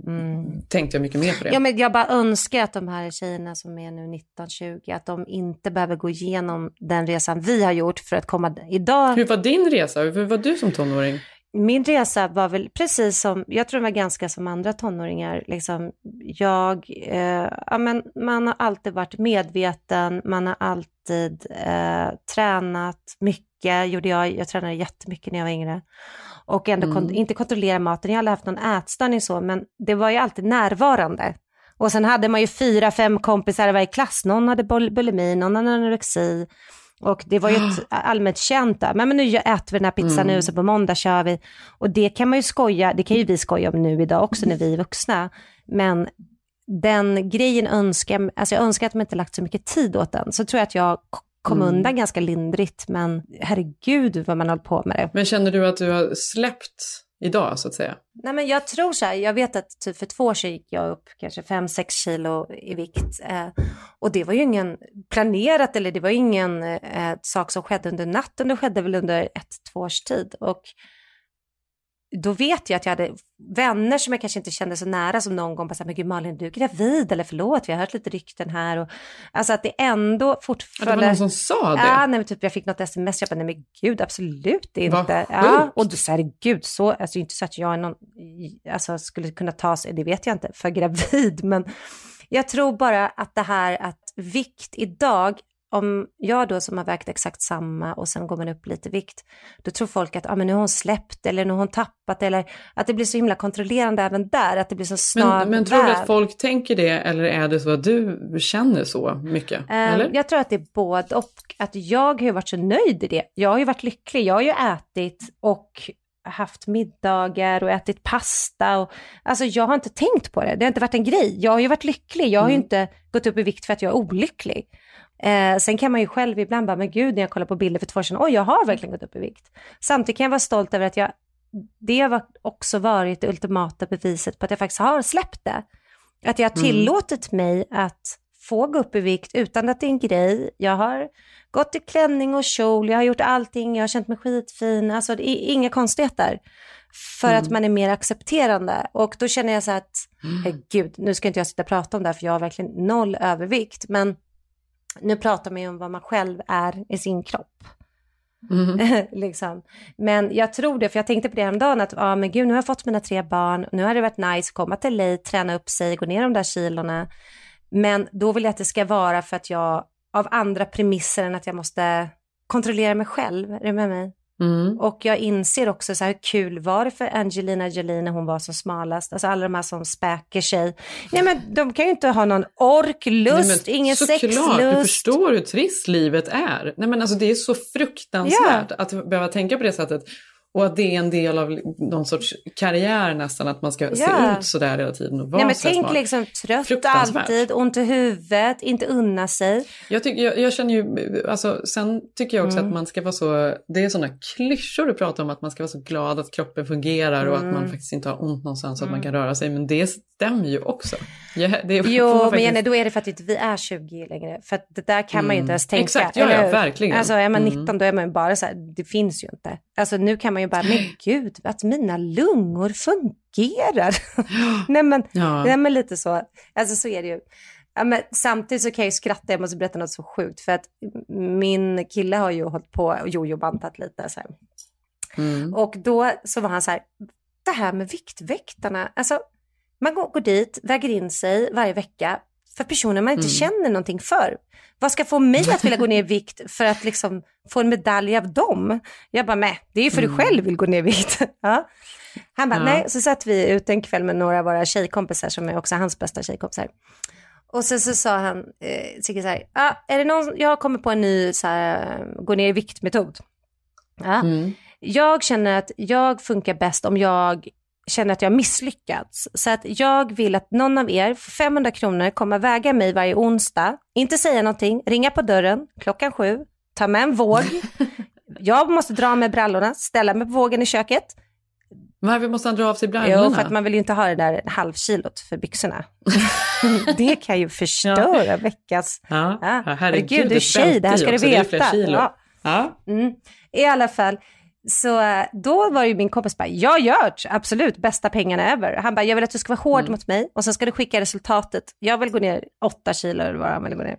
Mm. tänkte jag mycket mer på det. Ja, men jag bara önskar att de här tjejerna som är nu 19-20, att de inte behöver gå igenom den resan vi har gjort för att komma idag. Hur var din resa? Hur var du som tonåring? Min resa var väl precis som, jag tror den var ganska som andra tonåringar. Liksom, jag, eh, ja, men man har alltid varit medveten, man har alltid eh, tränat mycket, gjorde jag, jag tränade jättemycket när jag var yngre. Och ändå mm. kon inte kontrollera maten, jag har aldrig haft någon ätstörning så, men det var ju alltid närvarande. Och sen hade man ju fyra, fem kompisar i varje klass. Någon hade bul- bulimi, någon hade anorexi. Och det var ju ett allmänt känt, men, men nu äter vi den här pizzan Mm. nu, så på måndag kör vi. Och det kan man ju skoja, det kan ju vi skoja om nu idag också när vi är vuxna. Men den grejen önskar jag, alltså jag önskar att de inte lagt så mycket tid åt den. Så tror jag att jag kom Mm. undan ganska lindrigt, men herregud vad man hållit på med det. Men känner du att du har släppt idag så att säga? Nej men jag tror så här, jag vet att typ för två år sedan gick jag upp kanske 5-6 kilo i vikt. Eh, och det var ju ingen planerat eller det var ingen eh, sak som skedde under natten, det skedde väl under ett, två års tid. Och då vet jag att jag hade vänner som jag kanske inte kände så nära som någon gång bara sa, men gud Malin du är gravid eller förlåt vi har hört lite rykten här. Och, alltså att det ändå fortfarande... det var någon som sa det? Ja, nej, men typ jag fick något sms, jag bara, nej men gud absolut inte. Ja, och då sa jag, gud så, alltså inte så att jag är någon, alltså skulle kunna ta sig, det vet jag inte, för gravid, men jag tror bara att det här att vikt idag, om jag då som har vägt exakt samma och sen går man upp lite vikt, då tror folk att ah, men nu har hon släppt eller nu har hon tappat eller att det blir så himla kontrollerande även där, att det blir så snar Men, men tror du att folk tänker det eller är det så att du känner så mycket? Eller? Jag tror att det är både och. Att jag har ju varit så nöjd i det. Jag har ju varit lycklig. Jag har ju ätit och haft middagar och ätit pasta. Och, alltså jag har inte tänkt på det. Det har inte varit en grej. Jag har ju varit lycklig. Jag har ju Mm. inte gått upp i vikt för att jag är olycklig. Eh, sen kan man ju själv ibland bara, men gud när jag kollar på bilder för två år sedan, oj jag har verkligen gått upp i vikt. Samtidigt kan jag vara stolt över att jag, det har också varit det ultimata beviset på att jag faktiskt har släppt det. Att jag har Mm. tillåtit mig att få gå upp i vikt utan att det är en grej. Jag har gått i klänning och kjol, jag har gjort allting, jag har känt mig skitfin, alltså det är inga konstigheter. För Mm. att man är mer accepterande. Och då känner jag så att, Mm. herregud, nu ska inte jag sitta och prata om det här för jag har verkligen noll övervikt. Men nu pratar man ju om vad man själv är i sin kropp. Mhm. liksom. Men jag tror det, för jag tänkte på det häromdagen att ah, men gud, nu har jag fått mina tre barn, nu har det varit nice att komma till LA, träna upp sig, gå ner de där kilorna. Men då vill jag att det ska vara för att jag, av andra premisser än att jag måste kontrollera mig själv. Är du med mig? Mm. Och jag inser också så här, hur kul var det för Angelina Jolie när hon var som smalast? Alltså alla de här som späker sig. Nej men de kan ju inte ha någon ork, lust, Nej, ingen såklart, sexlust. Du förstår hur trist livet är. Nej, men alltså, det är så fruktansvärt att behöva tänka på det sättet. Och att det är en del av någon sorts karriär nästan, att man ska Ja. se ut sådär hela tiden och vara Nej men tänk smal. liksom trött alltid, ont i huvudet, inte unna sig. Jag, tycker, jag, jag känner ju, alltså, sen tycker jag också Mm. att man ska vara så, det är sådana klyschor du pratar om, att man ska vara så glad att kroppen fungerar och att man Mm. faktiskt inte har ont någonstans så att man Mm. kan röra sig, men det stämmer ju också. Ja, det man Jo, men faktiskt- Jenny, då är det för att inte vi är 20 längre. För det där kan man ju Mm. inte ens tänka. Exakt, ja, ja, verkligen. Alltså är man Mm. 19 då är man ju bara så här, det finns ju inte. Alltså nu kan man ju bara, men gud, att mina lungor fungerar. nej, men, Ja. nej men lite så, alltså så är det ju. Ja, men samtidigt så kan jag ju skratta, jag måste berätta något så sjukt. För att min kille har ju hållit på och jojo-bantat lite så. Mm. Och då så var han så här, det här med Viktväktarna, alltså man går, går dit, väger in sig varje vecka för personer man inte Mm. känner någonting för. Vad ska få mig att vilja gå ner i vikt för att liksom få en medalj av dem? Jag bara, nej, det är ju för Mm. du själv vill gå ner i vikt. ja. Han bara, Ja. nej, så satt vi ute en kväll med några av våra tjejkompisar som är också hans bästa tjejkompisar. Och sen så sa han, eh, Sigge så här, ah, är det någon, jag har kommit på en ny så här, gå ner i vikt-metod. Ja. Mm. Jag känner att jag funkar bäst om jag känner att jag har misslyckats. Så att jag vill att någon av er för 500 kronor kommer väga mig varje onsdag, inte säga någonting, ringa på dörren klockan sju, ta med en våg. jag måste dra med brallorna, ställa mig på vågen i köket. Varför måste han dra av sig brallorna? Jo, för att man vill ju inte ha det där halvkilot för byxorna. det kan ju förstöra veckans... Ja, Ja. ja, herregud, du tjej, det här ska du det veta. kilo. Ja. Ja. Mm. I alla fall, så eh, då var ju min kompis bara, jag gör det, absolut, bästa pengarna ever. Han bara, jag vill att du ska vara hård Mm. mot mig och sen ska du skicka resultatet. Jag vill gå ner åtta kilo eller vad han vill gå ner.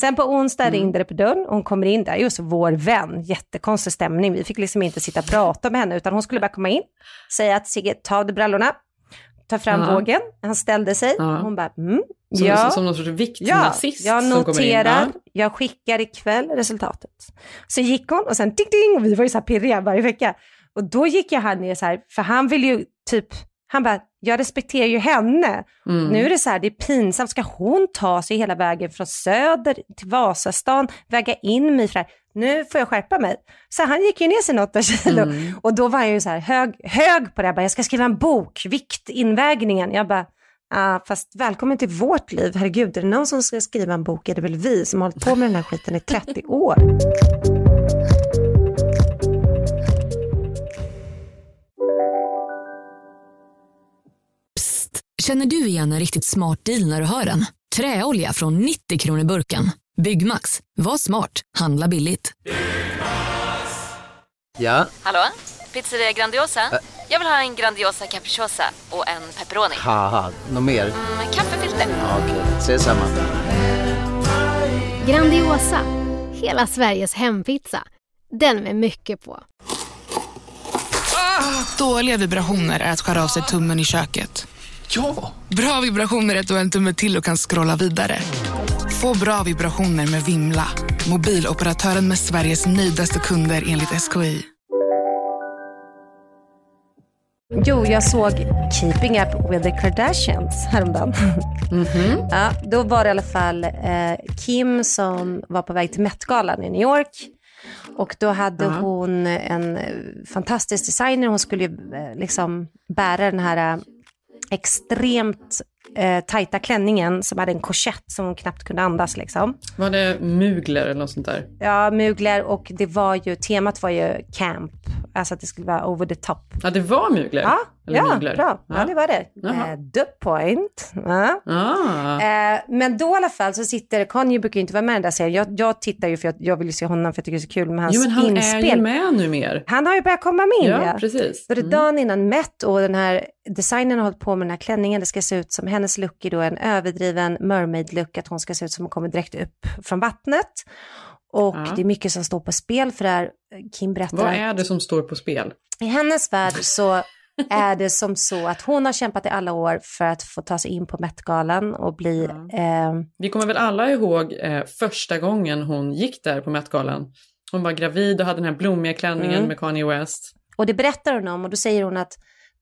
Sen på onsdag Mm. ringde det på dörren och hon kommer in där, just vår vän, jättekonstig stämning. Vi fick liksom inte sitta och prata med henne utan hon skulle bara komma in, säga att Sigge, ta av dig brallorna, ta fram Ja. vågen. Han ställde sig, Ja. hon bara, mm, Som, ja. som, någon sorts Ja, viktnazist jag kommer in. noterar, Ja. jag skickar ikväll resultatet. Så gick hon och sen ding ding, och vi var ju så här pirriga varje vecka. Och då gick jag här ner så här, för han vill ju typ Han bara, jag respekterar ju henne. Mm. Nu är det så här, det är pinsamt. Ska hon ta sig hela vägen från Söder till Vasastan, väga in mig för det här? Nu får jag skärpa mig. Så han gick ju ner sig något kilo. Mm. Och då var jag ju så här hög, hög på det. Jag, bara, jag ska skriva en bok, viktinvägningen. Jag bara, ah, fast välkommen till vårt liv. Herregud, är det någon som ska skriva en bok är det väl vi som har hållit på med den här skiten i 30 år. Känner du igen en riktigt smart deal när du hör den? Träolja från 90 kronor burken. Byggmax. Var smart. Handla billigt. Ja, Hallå? Pizzeria Grandiosa? Jag vill ha en Grandiosa capriciosa och en pepperoni. haha, något mer? Med kaffefilter. Ja, Okej, ses samma. Grandiosa, hela Sveriges hempizza. Den med mycket på. Dåliga vibrationer är att skära av sig tummen i köket. Ja! Bra vibrationer är att du har en tumme till och kan scrolla vidare. Få bra vibrationer med Vimla. Mobiloperatören med Sveriges nöjdaste kunder enligt SKI. Jo, jag såg Keeping Up with the Kardashians häromdagen. ja, då var det i alla fall eh, Kim som var på väg till Met-galan i New York. Och då hade Ja. hon en fantastisk designer. Hon skulle ju eh, liksom bära den här eh, extremt eh, tajta klänningen som hade en korsett som hon knappt kunde andas liksom. Var det Mugler eller något sånt där? Ja, Mugler och det var ju, temat var ju camp. Alltså att det skulle vara over the top. Ja, det var Mugler? Ja, Eller ja Mugler. bra. Ja. det var det. Eh, the point. Ja. Ah. Eh, men då i alla fall så sitter, Kanye brukar ju inte vara med i den där serien. Jag, jag tittar ju för jag, jag vill ju se honom för jag tycker det är så kul med hans Jo, men han inspel. är ju med nu mer. Han har ju börjat komma med in Ja, precis. Så det är Mm. dagen innan Met och den här designern har hållit på med den här klänningen. Det ska se ut som, hennes look är då en överdriven mermaid-look, att hon ska se ut som hon kommer direkt upp från vattnet. Och Ja. det är mycket som står på spel för det här. Kim berättar Vad att- är det som står på spel? i hennes värld så är det som så att hon har kämpat i alla år för att få ta sig in på Met-galan och bli... Eh, Vi kommer väl alla ihåg eh, första gången hon gick där på Met-galan. Hon var gravid och hade den här blommiga klänningen Mm. med Kanye West. och det berättar hon om och då säger hon att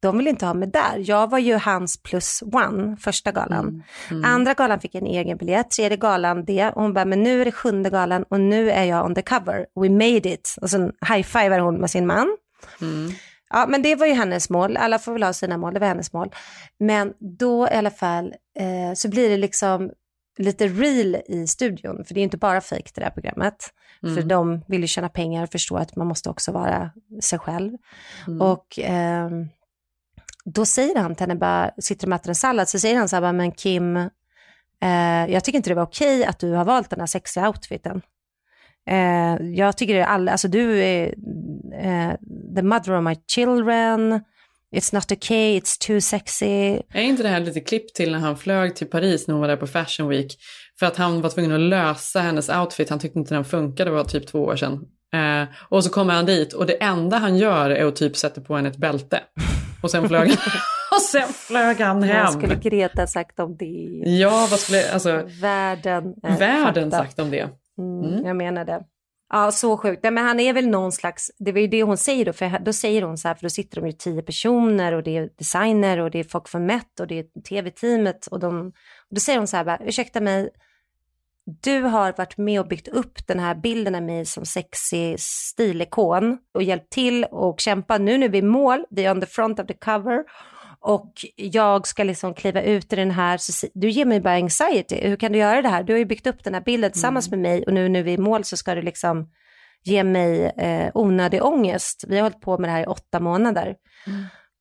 de vill inte ha mig där. Jag var ju hans plus one första galan. Mm. Andra galan fick en egen biljett, tredje galan det. Och hon bara, men nu är det sjunde galan och nu är jag on the cover. We made it. Och sen high-fivar hon med sin man. Ja, men det var ju hennes mål. Alla får väl ha sina mål, det var hennes mål. Men då i alla fall eh, så blir det liksom lite real i studion. För det är inte bara fake det där programmet. Mm. För de vill ju tjäna pengar och förstå att man måste också vara sig själv. Mm. Och ehm, då säger han till henne, bara, sitter de och äter en sallad, så säger han så här, bara, men Kim, eh, jag tycker inte det var okej att du har valt den här sexiga outfiten. Eh, jag tycker alla, alltså du är eh, the mother of my children, it's not okay, it's too sexy. Är inte det här lite klipp till när han flög till Paris när hon var där på Fashion Week? För att han var tvungen att lösa hennes outfit, han tyckte inte den funkade, det var typ två år sedan. Eh, och så kommer han dit och det enda han gör är att typ sätta på henne ett bälte. Och sen flög han, och sen flög han hem. Vad skulle Greta sagt om det? Ja, vad skulle, alltså, Världen. eh, världen sagt om det. Mm, Jag menar det. Ja, så sjukt. Nej, Men han är väl någon slags, det var ju det hon säger då, för då säger hon så här, för då sitter de ju tio personer och det är designer och det är folk från Met och det är tv-teamet och de, och då säger hon så här, bara, ursäkta mig, du har varit med och byggt upp den här bilden av mig som sexig stilikon och hjälpt till och kämpat. Nu när vi är mål, vi är on the front of the cover och jag ska liksom kliva ut i den här, du ger mig bara anxiety. Hur kan du göra det här? Du har ju byggt upp den här bilden tillsammans med mig och nu när vi är i mål så ska du liksom ge mig eh, onödig ångest. Vi har hållit på med det här i åtta månader.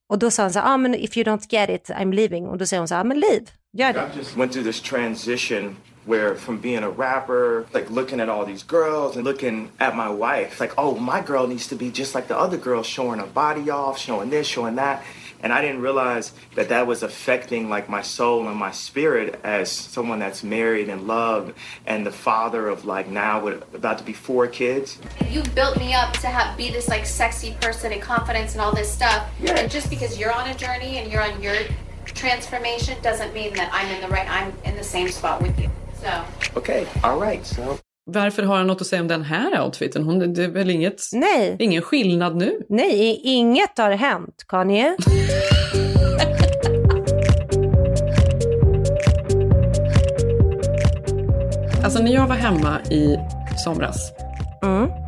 Och då sa han så här, ah, men if you don't get it, I'm leaving. Och då säger hon så här, ah, men leave, gör det. I just went through this transition where from being a rapper, like looking at all these girls and looking at my wife, like, oh, my girl needs to be just like the other girls, showing her body off, showing this, showing that. And I didn't realize that that was affecting like my soul and my spirit as someone that's married and loved and the father of like now with about to be four kids. You built me up to have be this like sexy person and confidence and all this stuff. Yeah. And just because you're on a journey and you're on your transformation doesn't mean that I'm in the right I'm in the same spot with you. So Okay, all right, so Varför har han något att säga om den här outfiten? Hon, det är väl inget, Nej. ingen skillnad nu? Nej, inget har hänt, Kanye. alltså när jag var hemma i somras mm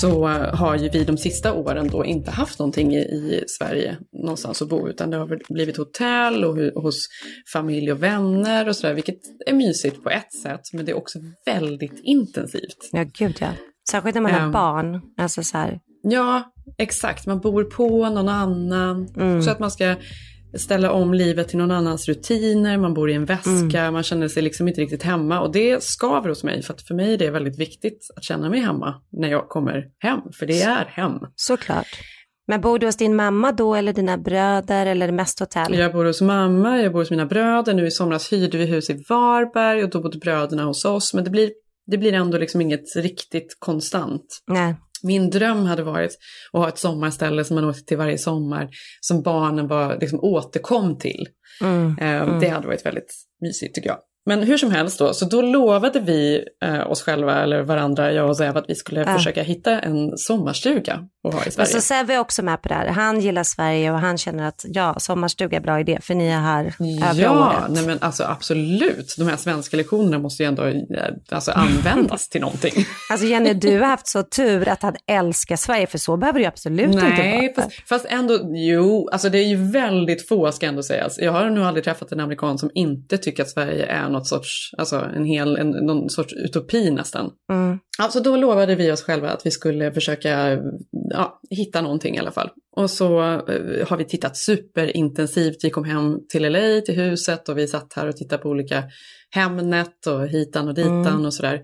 så har ju vi de sista åren då inte haft någonting i, i Sverige någonstans att bo, utan det har blivit hotell och hu- hos familj och vänner och sådär, vilket är mysigt på ett sätt, men det är också väldigt intensivt. Ja, gud ja. Särskilt när man har Ehm. barn. Alltså så här. Ja, exakt. Man bor på någon annan. Mm. Så att man ska ställa om livet till någon annans rutiner. Man bor i en väska. Mm. Man känner sig liksom inte riktigt hemma. Och det skaver hos mig. För att för mig är det väldigt viktigt att känna mig hemma när jag kommer hem. För det är hem. Såklart. Men bor du hos din mamma då eller dina bröder eller mest hotell? Jag bor hos mamma, jag bor hos mina bröder. Nu i somras hyrde vi hus i Varberg och då bodde bröderna hos oss. Men det blir, det blir ändå liksom inget riktigt konstant. Nej. Min dröm hade varit att ha ett sommarställe som man åkte till varje sommar, som barnen var, liksom, återkom till. Mm. Eh, Mm. Det hade varit väldigt mysigt tycker jag. Men hur som helst då, så då lovade vi eh, oss själva, eller varandra, jag och Zev, att vi skulle Ja. försöka hitta en sommarstuga att ha i Sverige. så Sebbe är också med på det här. Han gillar Sverige och han känner att ja, sommarstuga är bra idé för ni är här övriga Ja, året. nej men alltså absolut. De här svenska lektionerna måste ju ändå eh, alltså, användas till någonting. Alltså Jenny, du har haft så tur att han älskar Sverige för så behöver det ju absolut inte Nej, vara. fast, fast ändå, jo, alltså det är ju väldigt få ska ändå sägas. Jag har nog aldrig träffat en amerikan som inte tycker att Sverige är något sorts, alltså en hel, en, någon sorts utopi nästan. Mm. Alltså då lovade vi oss själva att vi skulle försöka ja, hitta någonting i alla fall. Och så eh, har vi tittat superintensivt. Vi kom hem till LA, till huset och vi satt här och tittade på olika Hemnet och hitan och ditan Mm. och sådär.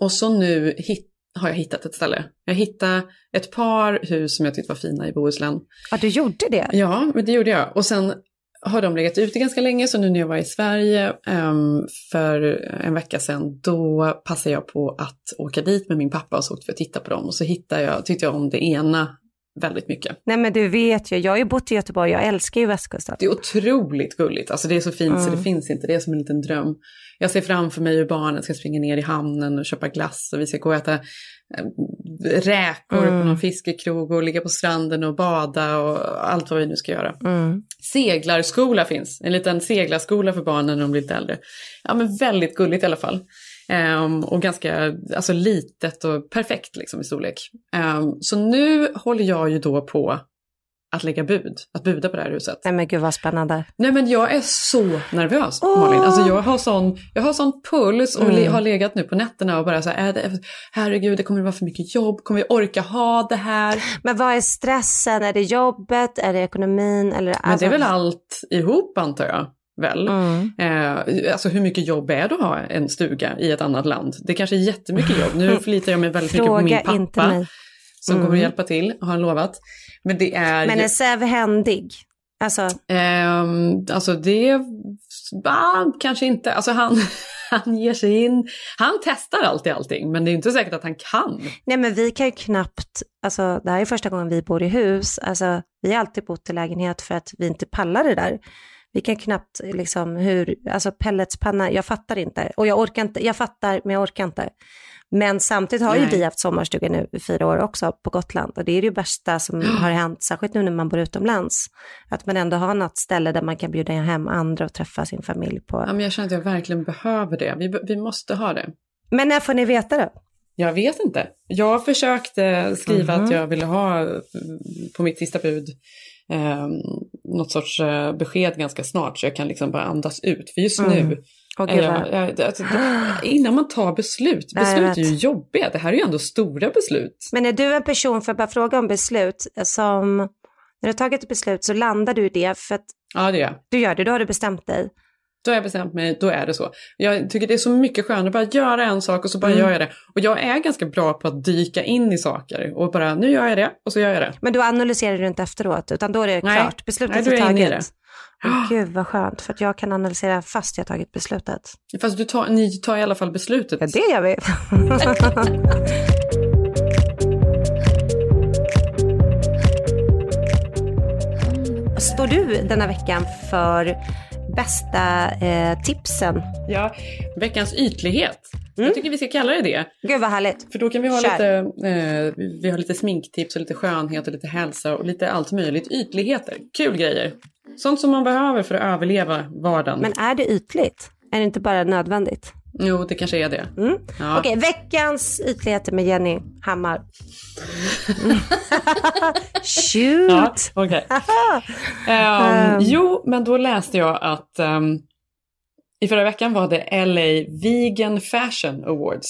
Och så nu hit, har jag hittat ett ställe. Jag hittade ett par hus som jag tyckte var fina i Bohuslän. Ja, du gjorde det? Ja, men det gjorde jag. Och sen har de legat ute ganska länge, så nu när jag var i Sverige um, för en vecka sedan, då passade jag på att åka dit med min pappa och så åkte vi och tittade på dem. Och så hittade jag, tyckte jag om det ena väldigt mycket. Nej men du vet ju, jag har ju bott i Göteborg, jag älskar ju västkusten. Det är otroligt gulligt, alltså det är så fint så Mm. det finns inte, det är som en liten dröm. Jag ser framför mig hur barnen ska springa ner i hamnen och köpa glass och vi ska gå och äta eh, räkor Mm. på någon fiskekrog och ligga på stranden och bada och allt vad vi nu ska göra. Mm. Seglarskola finns, en liten seglarskola för barnen när de blir lite äldre. Ja men väldigt gulligt i alla fall. Ehm, och ganska alltså, litet och perfekt liksom i storlek. Ehm, så nu håller jag ju då på att lägga bud, att buda på det här huset. Nej men gud vad spännande. Nej men jag är så nervös Malin. Alltså jag har sån, jag har sån puls och Mm. le, har legat nu på nätterna och bara så här, är det, herregud det kommer vara för mycket jobb, kommer vi orka ha det här? Men vad är stressen? Är det jobbet? Är det ekonomin? Eller, Men alltså- det är väl allt ihop antar jag. Väl? Mm. Eh, alltså hur mycket jobb är det att ha en stuga i ett annat land? Det kanske är jättemycket jobb. Nu förlitar jag mig väldigt mycket på min Fråga inte pappa. mig. Som Mm. kommer att hjälpa till, har han lovat. Men det är Men är Säve händig? Alltså, Ehm, alltså det, ah, kanske inte. Alltså han, han ger sig in, han testar alltid allting men det är inte säkert att han kan. nej men vi kan ju knappt, alltså det här är första gången vi bor i hus, alltså vi har alltid bott i lägenhet för att vi inte pallar det där. Vi kan knappt liksom hur, alltså pelletspanna, jag fattar inte. Och jag orkar inte, jag fattar men jag orkar inte. Men samtidigt har ju Nej. vi haft sommarstuga nu i fyra år också på Gotland och det är det bästa som har hänt, särskilt nu när man bor utomlands. Att man ändå har något ställe där man kan bjuda hem andra och träffa sin familj på. Ja, men jag känner att jag verkligen behöver det. Vi, vi måste ha det. Men när får ni veta det? Jag vet inte. Jag försökte skriva Mhm. att jag ville ha eh, på mitt sista bud eh, något sorts eh, besked ganska snart så jag kan liksom bara andas ut. För just Mm. nu, gud, jag, jag, alltså, innan man tar beslut, beslut är ju jobbiga. Det här är ju ändå stora beslut. Men är du en person, för att bara fråga om beslut, som när du har tagit ett beslut så landar du i det för att Ja, det jag. du gör det, då har du bestämt dig. Då har jag bestämt mig, då är det så. Jag tycker det är så mycket skönare att bara göra en sak och så bara Mm. gör jag det. Och jag är ganska bra på att dyka in i saker och bara, nu gör jag det och så gör jag det. Men då analyserar du inte efteråt, utan då är det Nej. klart. Beslutet Nej, är är taget. Åh, Gud vad skönt, för att jag kan analysera fast jag tagit beslutet. Fast du tar, ni tar i alla fall beslutet. Ja, det gör vi. Står du denna veckan för bästa eh, tipsen? Ja, veckans ytlighet. Jag tycker vi ska kalla det det. Mm. Gud vad härligt. För då kan vi ha Kör. lite, eh, vi har lite sminktips och lite skönhet och lite hälsa och lite allt möjligt. Ytligheter, kul grejer. Sånt som man behöver för att överleva vardagen. Men är det ytligt? Är det inte bara nödvändigt? Jo, det kanske är det. Mm. Ja. Okej, veckans ytligheter med Jenny Hammar. Shoot! Ja, okej. Ehm, jo, men då läste jag att ehm, i förra veckan var det LA Vegan Fashion Awards.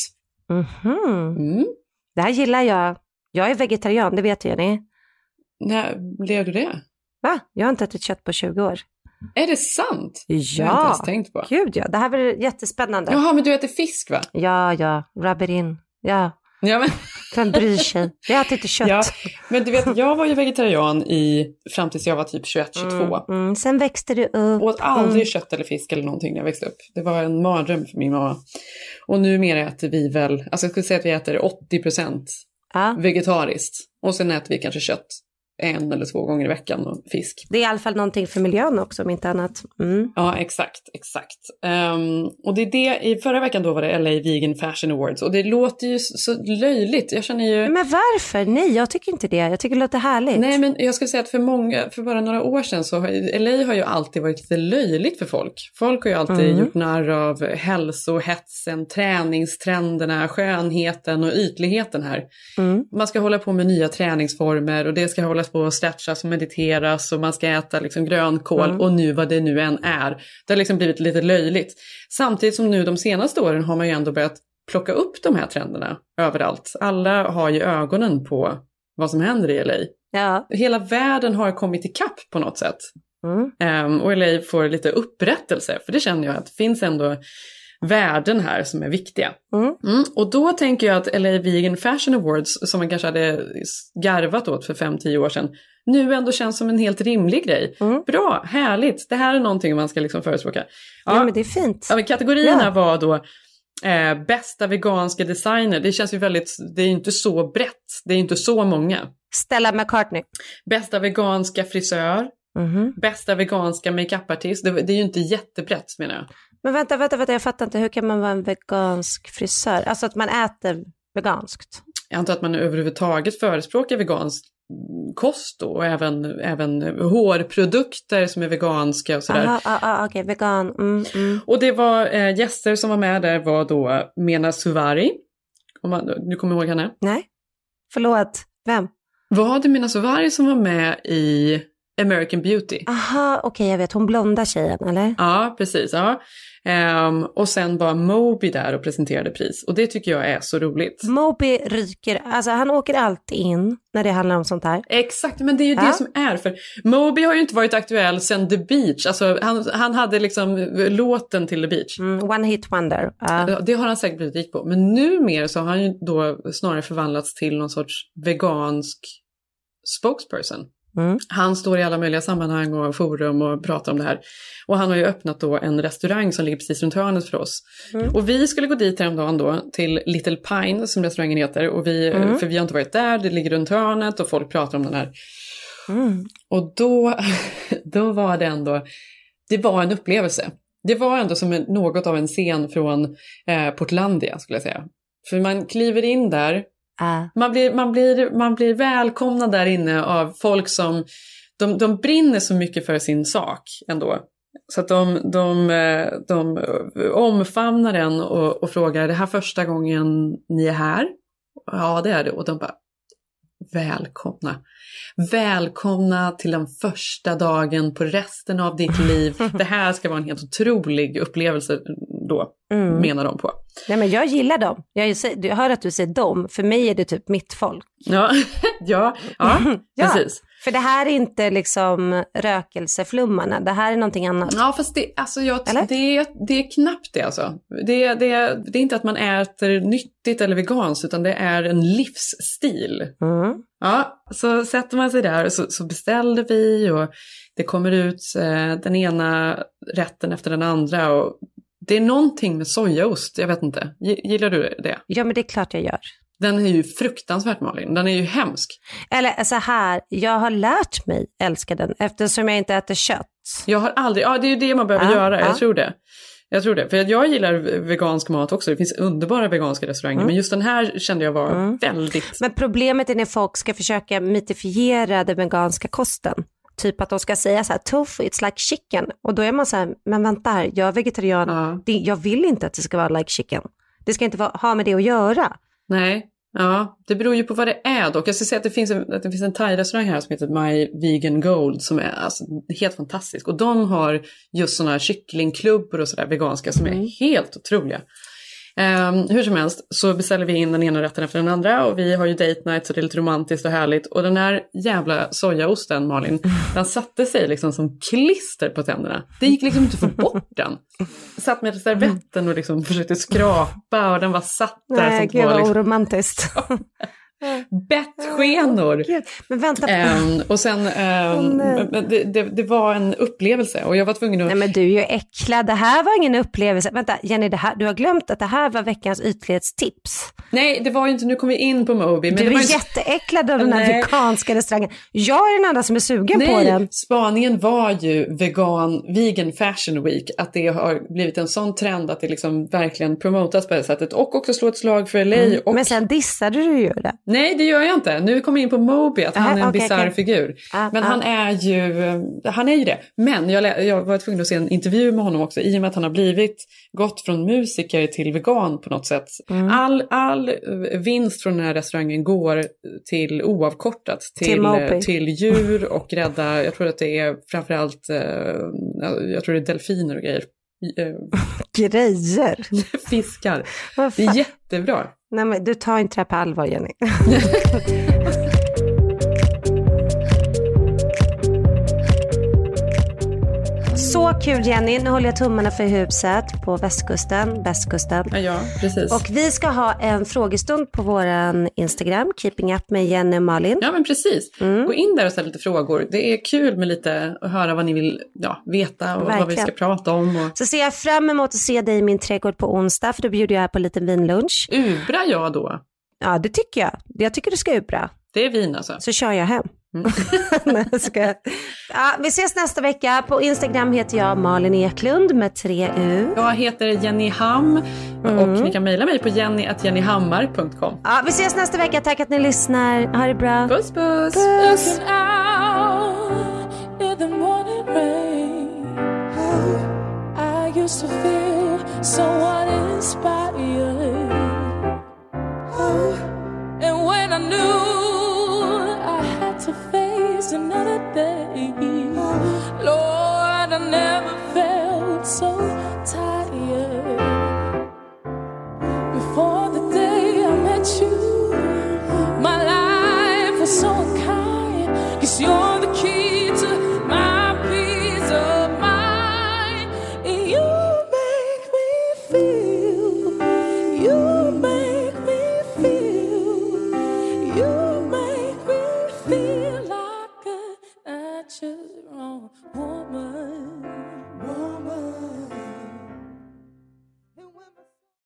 Mhm. Mm. Det här gillar jag. Jag är vegetarian, det vet Jenny. När blev du det? Va? Jag har inte ätit kött på 20 år. Är det sant? Ja, Det har jag inte ens tänkt på. gud ja. Det här blir jättespännande. Jaha, men du äter fisk va? Ja, ja. Rub it in. Ja. Ja, men... Vem bryr sig? Jag äter inte kött. Ja, men du vet, jag var ju vegetarian i, fram tills jag var typ 21-22. Mm, mm. Sen växte du upp. Åt aldrig Mm. kött eller fisk eller någonting när jag växte upp. Det var en mardröm för min mamma. Och numera äter vi väl, alltså jag skulle säga att vi äter 80% Ja. vegetariskt. Och sen äter vi kanske kött en eller två gånger i veckan och fisk. Det är i alla fall någonting för miljön också, om inte annat. Mm. Ja, exakt, exakt. Ehm, och det är det, i förra veckan då var det LA Vegan Fashion Awards och det låter ju så löjligt. Jag känner ju... Men varför? Nej, jag tycker inte det. Jag tycker det låter härligt. Nej, men jag skulle säga att för många, för bara några år sedan så har LA har ju alltid varit lite löjligt för folk. Folk har ju alltid Mm. gjort narr av hälsohetsen, träningstrenderna, skönheten och ytligheten här. Mm. Man ska hålla på med nya träningsformer och det ska hållas på stretchas och mediteras och man ska äta liksom grönkål Mm. och nu vad det nu än är. Det har liksom blivit lite löjligt. Samtidigt som nu de senaste åren har man ju ändå börjat plocka upp de här trenderna överallt. Alla har ju ögonen på vad som händer i LA. Ja. Hela världen har kommit ikapp på något sätt. Mm. Ehm, och LA får lite upprättelse, för det känner jag att det finns ändå värden här som är viktiga. Mm. Mm, och då tänker jag att LA Vegan Fashion Awards, som man kanske hade garvat åt för 5-10 år sedan, nu ändå känns som en helt rimlig grej. Bra, härligt, det här är någonting man ska liksom förespråka. Ja, men det är fint. Ja, men kategorierna Ja. var då eh, bästa veganska designer. Det känns ju väldigt, det är ju inte så brett, det är inte så många. Stella McCartney. Bästa veganska frisör. Mhm. Bästa veganska makeupartist. Det, det är ju inte jättebrett menar jag. Men vänta, vänta, vänta, jag fattar inte. Hur kan man vara en vegansk frisör? Alltså att man äter veganskt. Jag antar att man överhuvudtaget förespråkar vegansk kost då, och även, även hårprodukter som är veganska och sådär. Aha, ah, ah, okej, vegan. Mm, mm. Och det var eh, gäster som var med där var då Mena Suvari. Om man, du kommer ihåg henne? Nej, förlåt. Vem? Var det Mena Suvari som var med i American Beauty? Aha, okej, jag vet. Hon blonda tjejen, eller? Ja, precis. Ja. Ehm, och sen var Moby där och presenterade pris. Och det tycker jag är så roligt. Moby ryker, alltså han åker alltid in när det handlar om sånt här. Exakt, men det är ju Ja. det som är. För Moby har ju inte varit aktuell sedan The Beach. Alltså, han, han hade liksom låten till The Beach. Mm, one hit wonder. Ja, Det har han säkert blivit rik på. Men numera så har han ju då snarare förvandlats till någon sorts vegansk spokesperson. Mm. Han står i alla möjliga sammanhang och forum och pratar om det här. Och han har ju öppnat då en restaurang som ligger precis runt hörnet för oss. Mm. Och vi skulle gå dit häromdagen då till Little Pine som restaurangen heter. Och vi, Mm. För vi har inte varit där, det ligger runt hörnet och folk pratar om den här. Mm. Och då, då var det ändå, det var en upplevelse. Det var ändå som en, något av en scen från eh, Portlandia skulle jag säga. För man kliver in där, Ah. Man blir, man blir, man blir välkomnad där inne av folk som, de, de brinner så mycket för sin sak ändå. Så att de, de, eh, de omfamnar den och, och frågar, är det här första gången ni är här? Ja, det är det. Och de bara, välkomna. Välkomna till den första dagen på resten av ditt liv. Det här ska vara en helt otrolig upplevelse då, Mm. menar de på. Nej, men jag gillar dem. Jag, jag hör att du säger dem. För mig är det typ mitt folk. Ja, ja, ja, precis. För det här är inte liksom rökelseflummarna. Det här är någonting annat. Ja, fast det, alltså jag, det, är, det är knappt det alltså. Det, det, det är inte att man äter nyttigt eller veganskt, utan det är en livsstil. Mm. Ja, så sätter man sig där och så, så beställde vi och det kommer ut eh, den ena rätten efter den andra. Och det är någonting med sojaost, jag vet inte. Gi- Gillar du det? Ja, men det är klart jag gör. Den är ju fruktansvärt Malin, den är ju hemsk. Eller så här, jag har lärt mig älska den eftersom jag inte äter kött. Jag har aldrig, ja det är ju det man behöver Ja, göra, ja. jag tror det. Jag tror det, för jag gillar vegansk mat också. Det finns underbara veganska restauranger, Mm. men just den här kände jag var väldigt... Men problemet är när folk ska försöka mytifiera den veganska kosten. Typ att de ska säga så här, tofu, it's like chicken. Och då är man så här, men vänta här, jag är vegetarian, det, jag vill inte att det ska vara like chicken. Det ska inte vara, ha med det att göra. Nej, ja, det beror ju på vad det är dock. Jag ska säga att det finns en, att det finns en thai-restaurang här som heter My Vegan Gold som är alltså helt fantastisk. Och de har just sådana här kycklingklubbor och sådär veganska som är helt otroliga. Ehm, hur som helst så beställer vi in den ena rätten efter den andra och vi har ju date night så det är lite romantiskt och härligt. Och den här jävla sojaosten Malin, den satte sig liksom som klister på tänderna. Det gick liksom inte att få bort den. Satt med servetten och liksom försökte skrapa och den var satt där. Nej, som gud vad liksom, oromantiskt. bettskenor. Men vänta, Ehm, och sen, nej. men det, det, det var en upplevelse och jag var tvungen att... nej men du är ju äcklad, det här var ingen upplevelse. Vänta, Jenny, det här, du har glömt att det här var veckans ytlighetstips. Nej, det var ju inte, nu kom vi in på Moby. Men du det är var ju... jätteäcklad av den här Nej. veganska restaurangen. Jag är den enda som är sugen på Nej, den. spaningen var ju vegan, vegan fashion week. Att det har blivit en sån trend att det liksom verkligen promotas på det sättet. Och också slå ett slag för LA. Mm. Och... Men sen dissade du ju det. Nej, det gör jag inte. Nu kommer jag in på Moby, att han är en okej, bisarr okej. figur. Ah, Men ah. han är ju han är ju det. Men jag, jag var tvungen att se en intervju med honom också i och med att han har blivit gått från musiker till vegan på något sätt. Mm. All, all vinst från den här restaurangen går till oavkortat Till till, Moby. eh, till djur och rädda, jag tror att det är framförallt, eh, jag tror det är delfiner och grejer. Eh, Grejer. Fiskar. Det är jättebra. Nej men du tar inte det här på allvar Jenny. kul Jenny, nu håller jag tummarna för huset på västkusten, västkusten. Ja, ja precis. Och vi ska ha en frågestund på våran Instagram, Keeping Up med Jenny och Malin. Ja men precis. Mm. Gå in där och ställ lite frågor. Det är kul med lite att höra vad ni vill ja, veta och vad vi Verkligen. ska prata om. Och... Så ser jag fram emot att se dig i min trädgård på onsdag, för då bjuder jag på en liten vinlunch. Ubrar jag då? Ja, det tycker jag. Jag tycker du ska ubra. Det är vin alltså? Så kör jag hem. Nej, jag skojar. ja, vi ses nästa vecka. På Instagram heter jag Malin Eklund med tre U. Jag heter Jenny Ham Mm. och ni kan mejla mig på jenny.jennyhammar.com. Ja, vi ses nästa vecka. Tack att ni lyssnar. Ha det bra. Puss puss! puss. in to face another day, Lord, I never felt so tired. Before the day I met you, my life was so unkind. Cause you're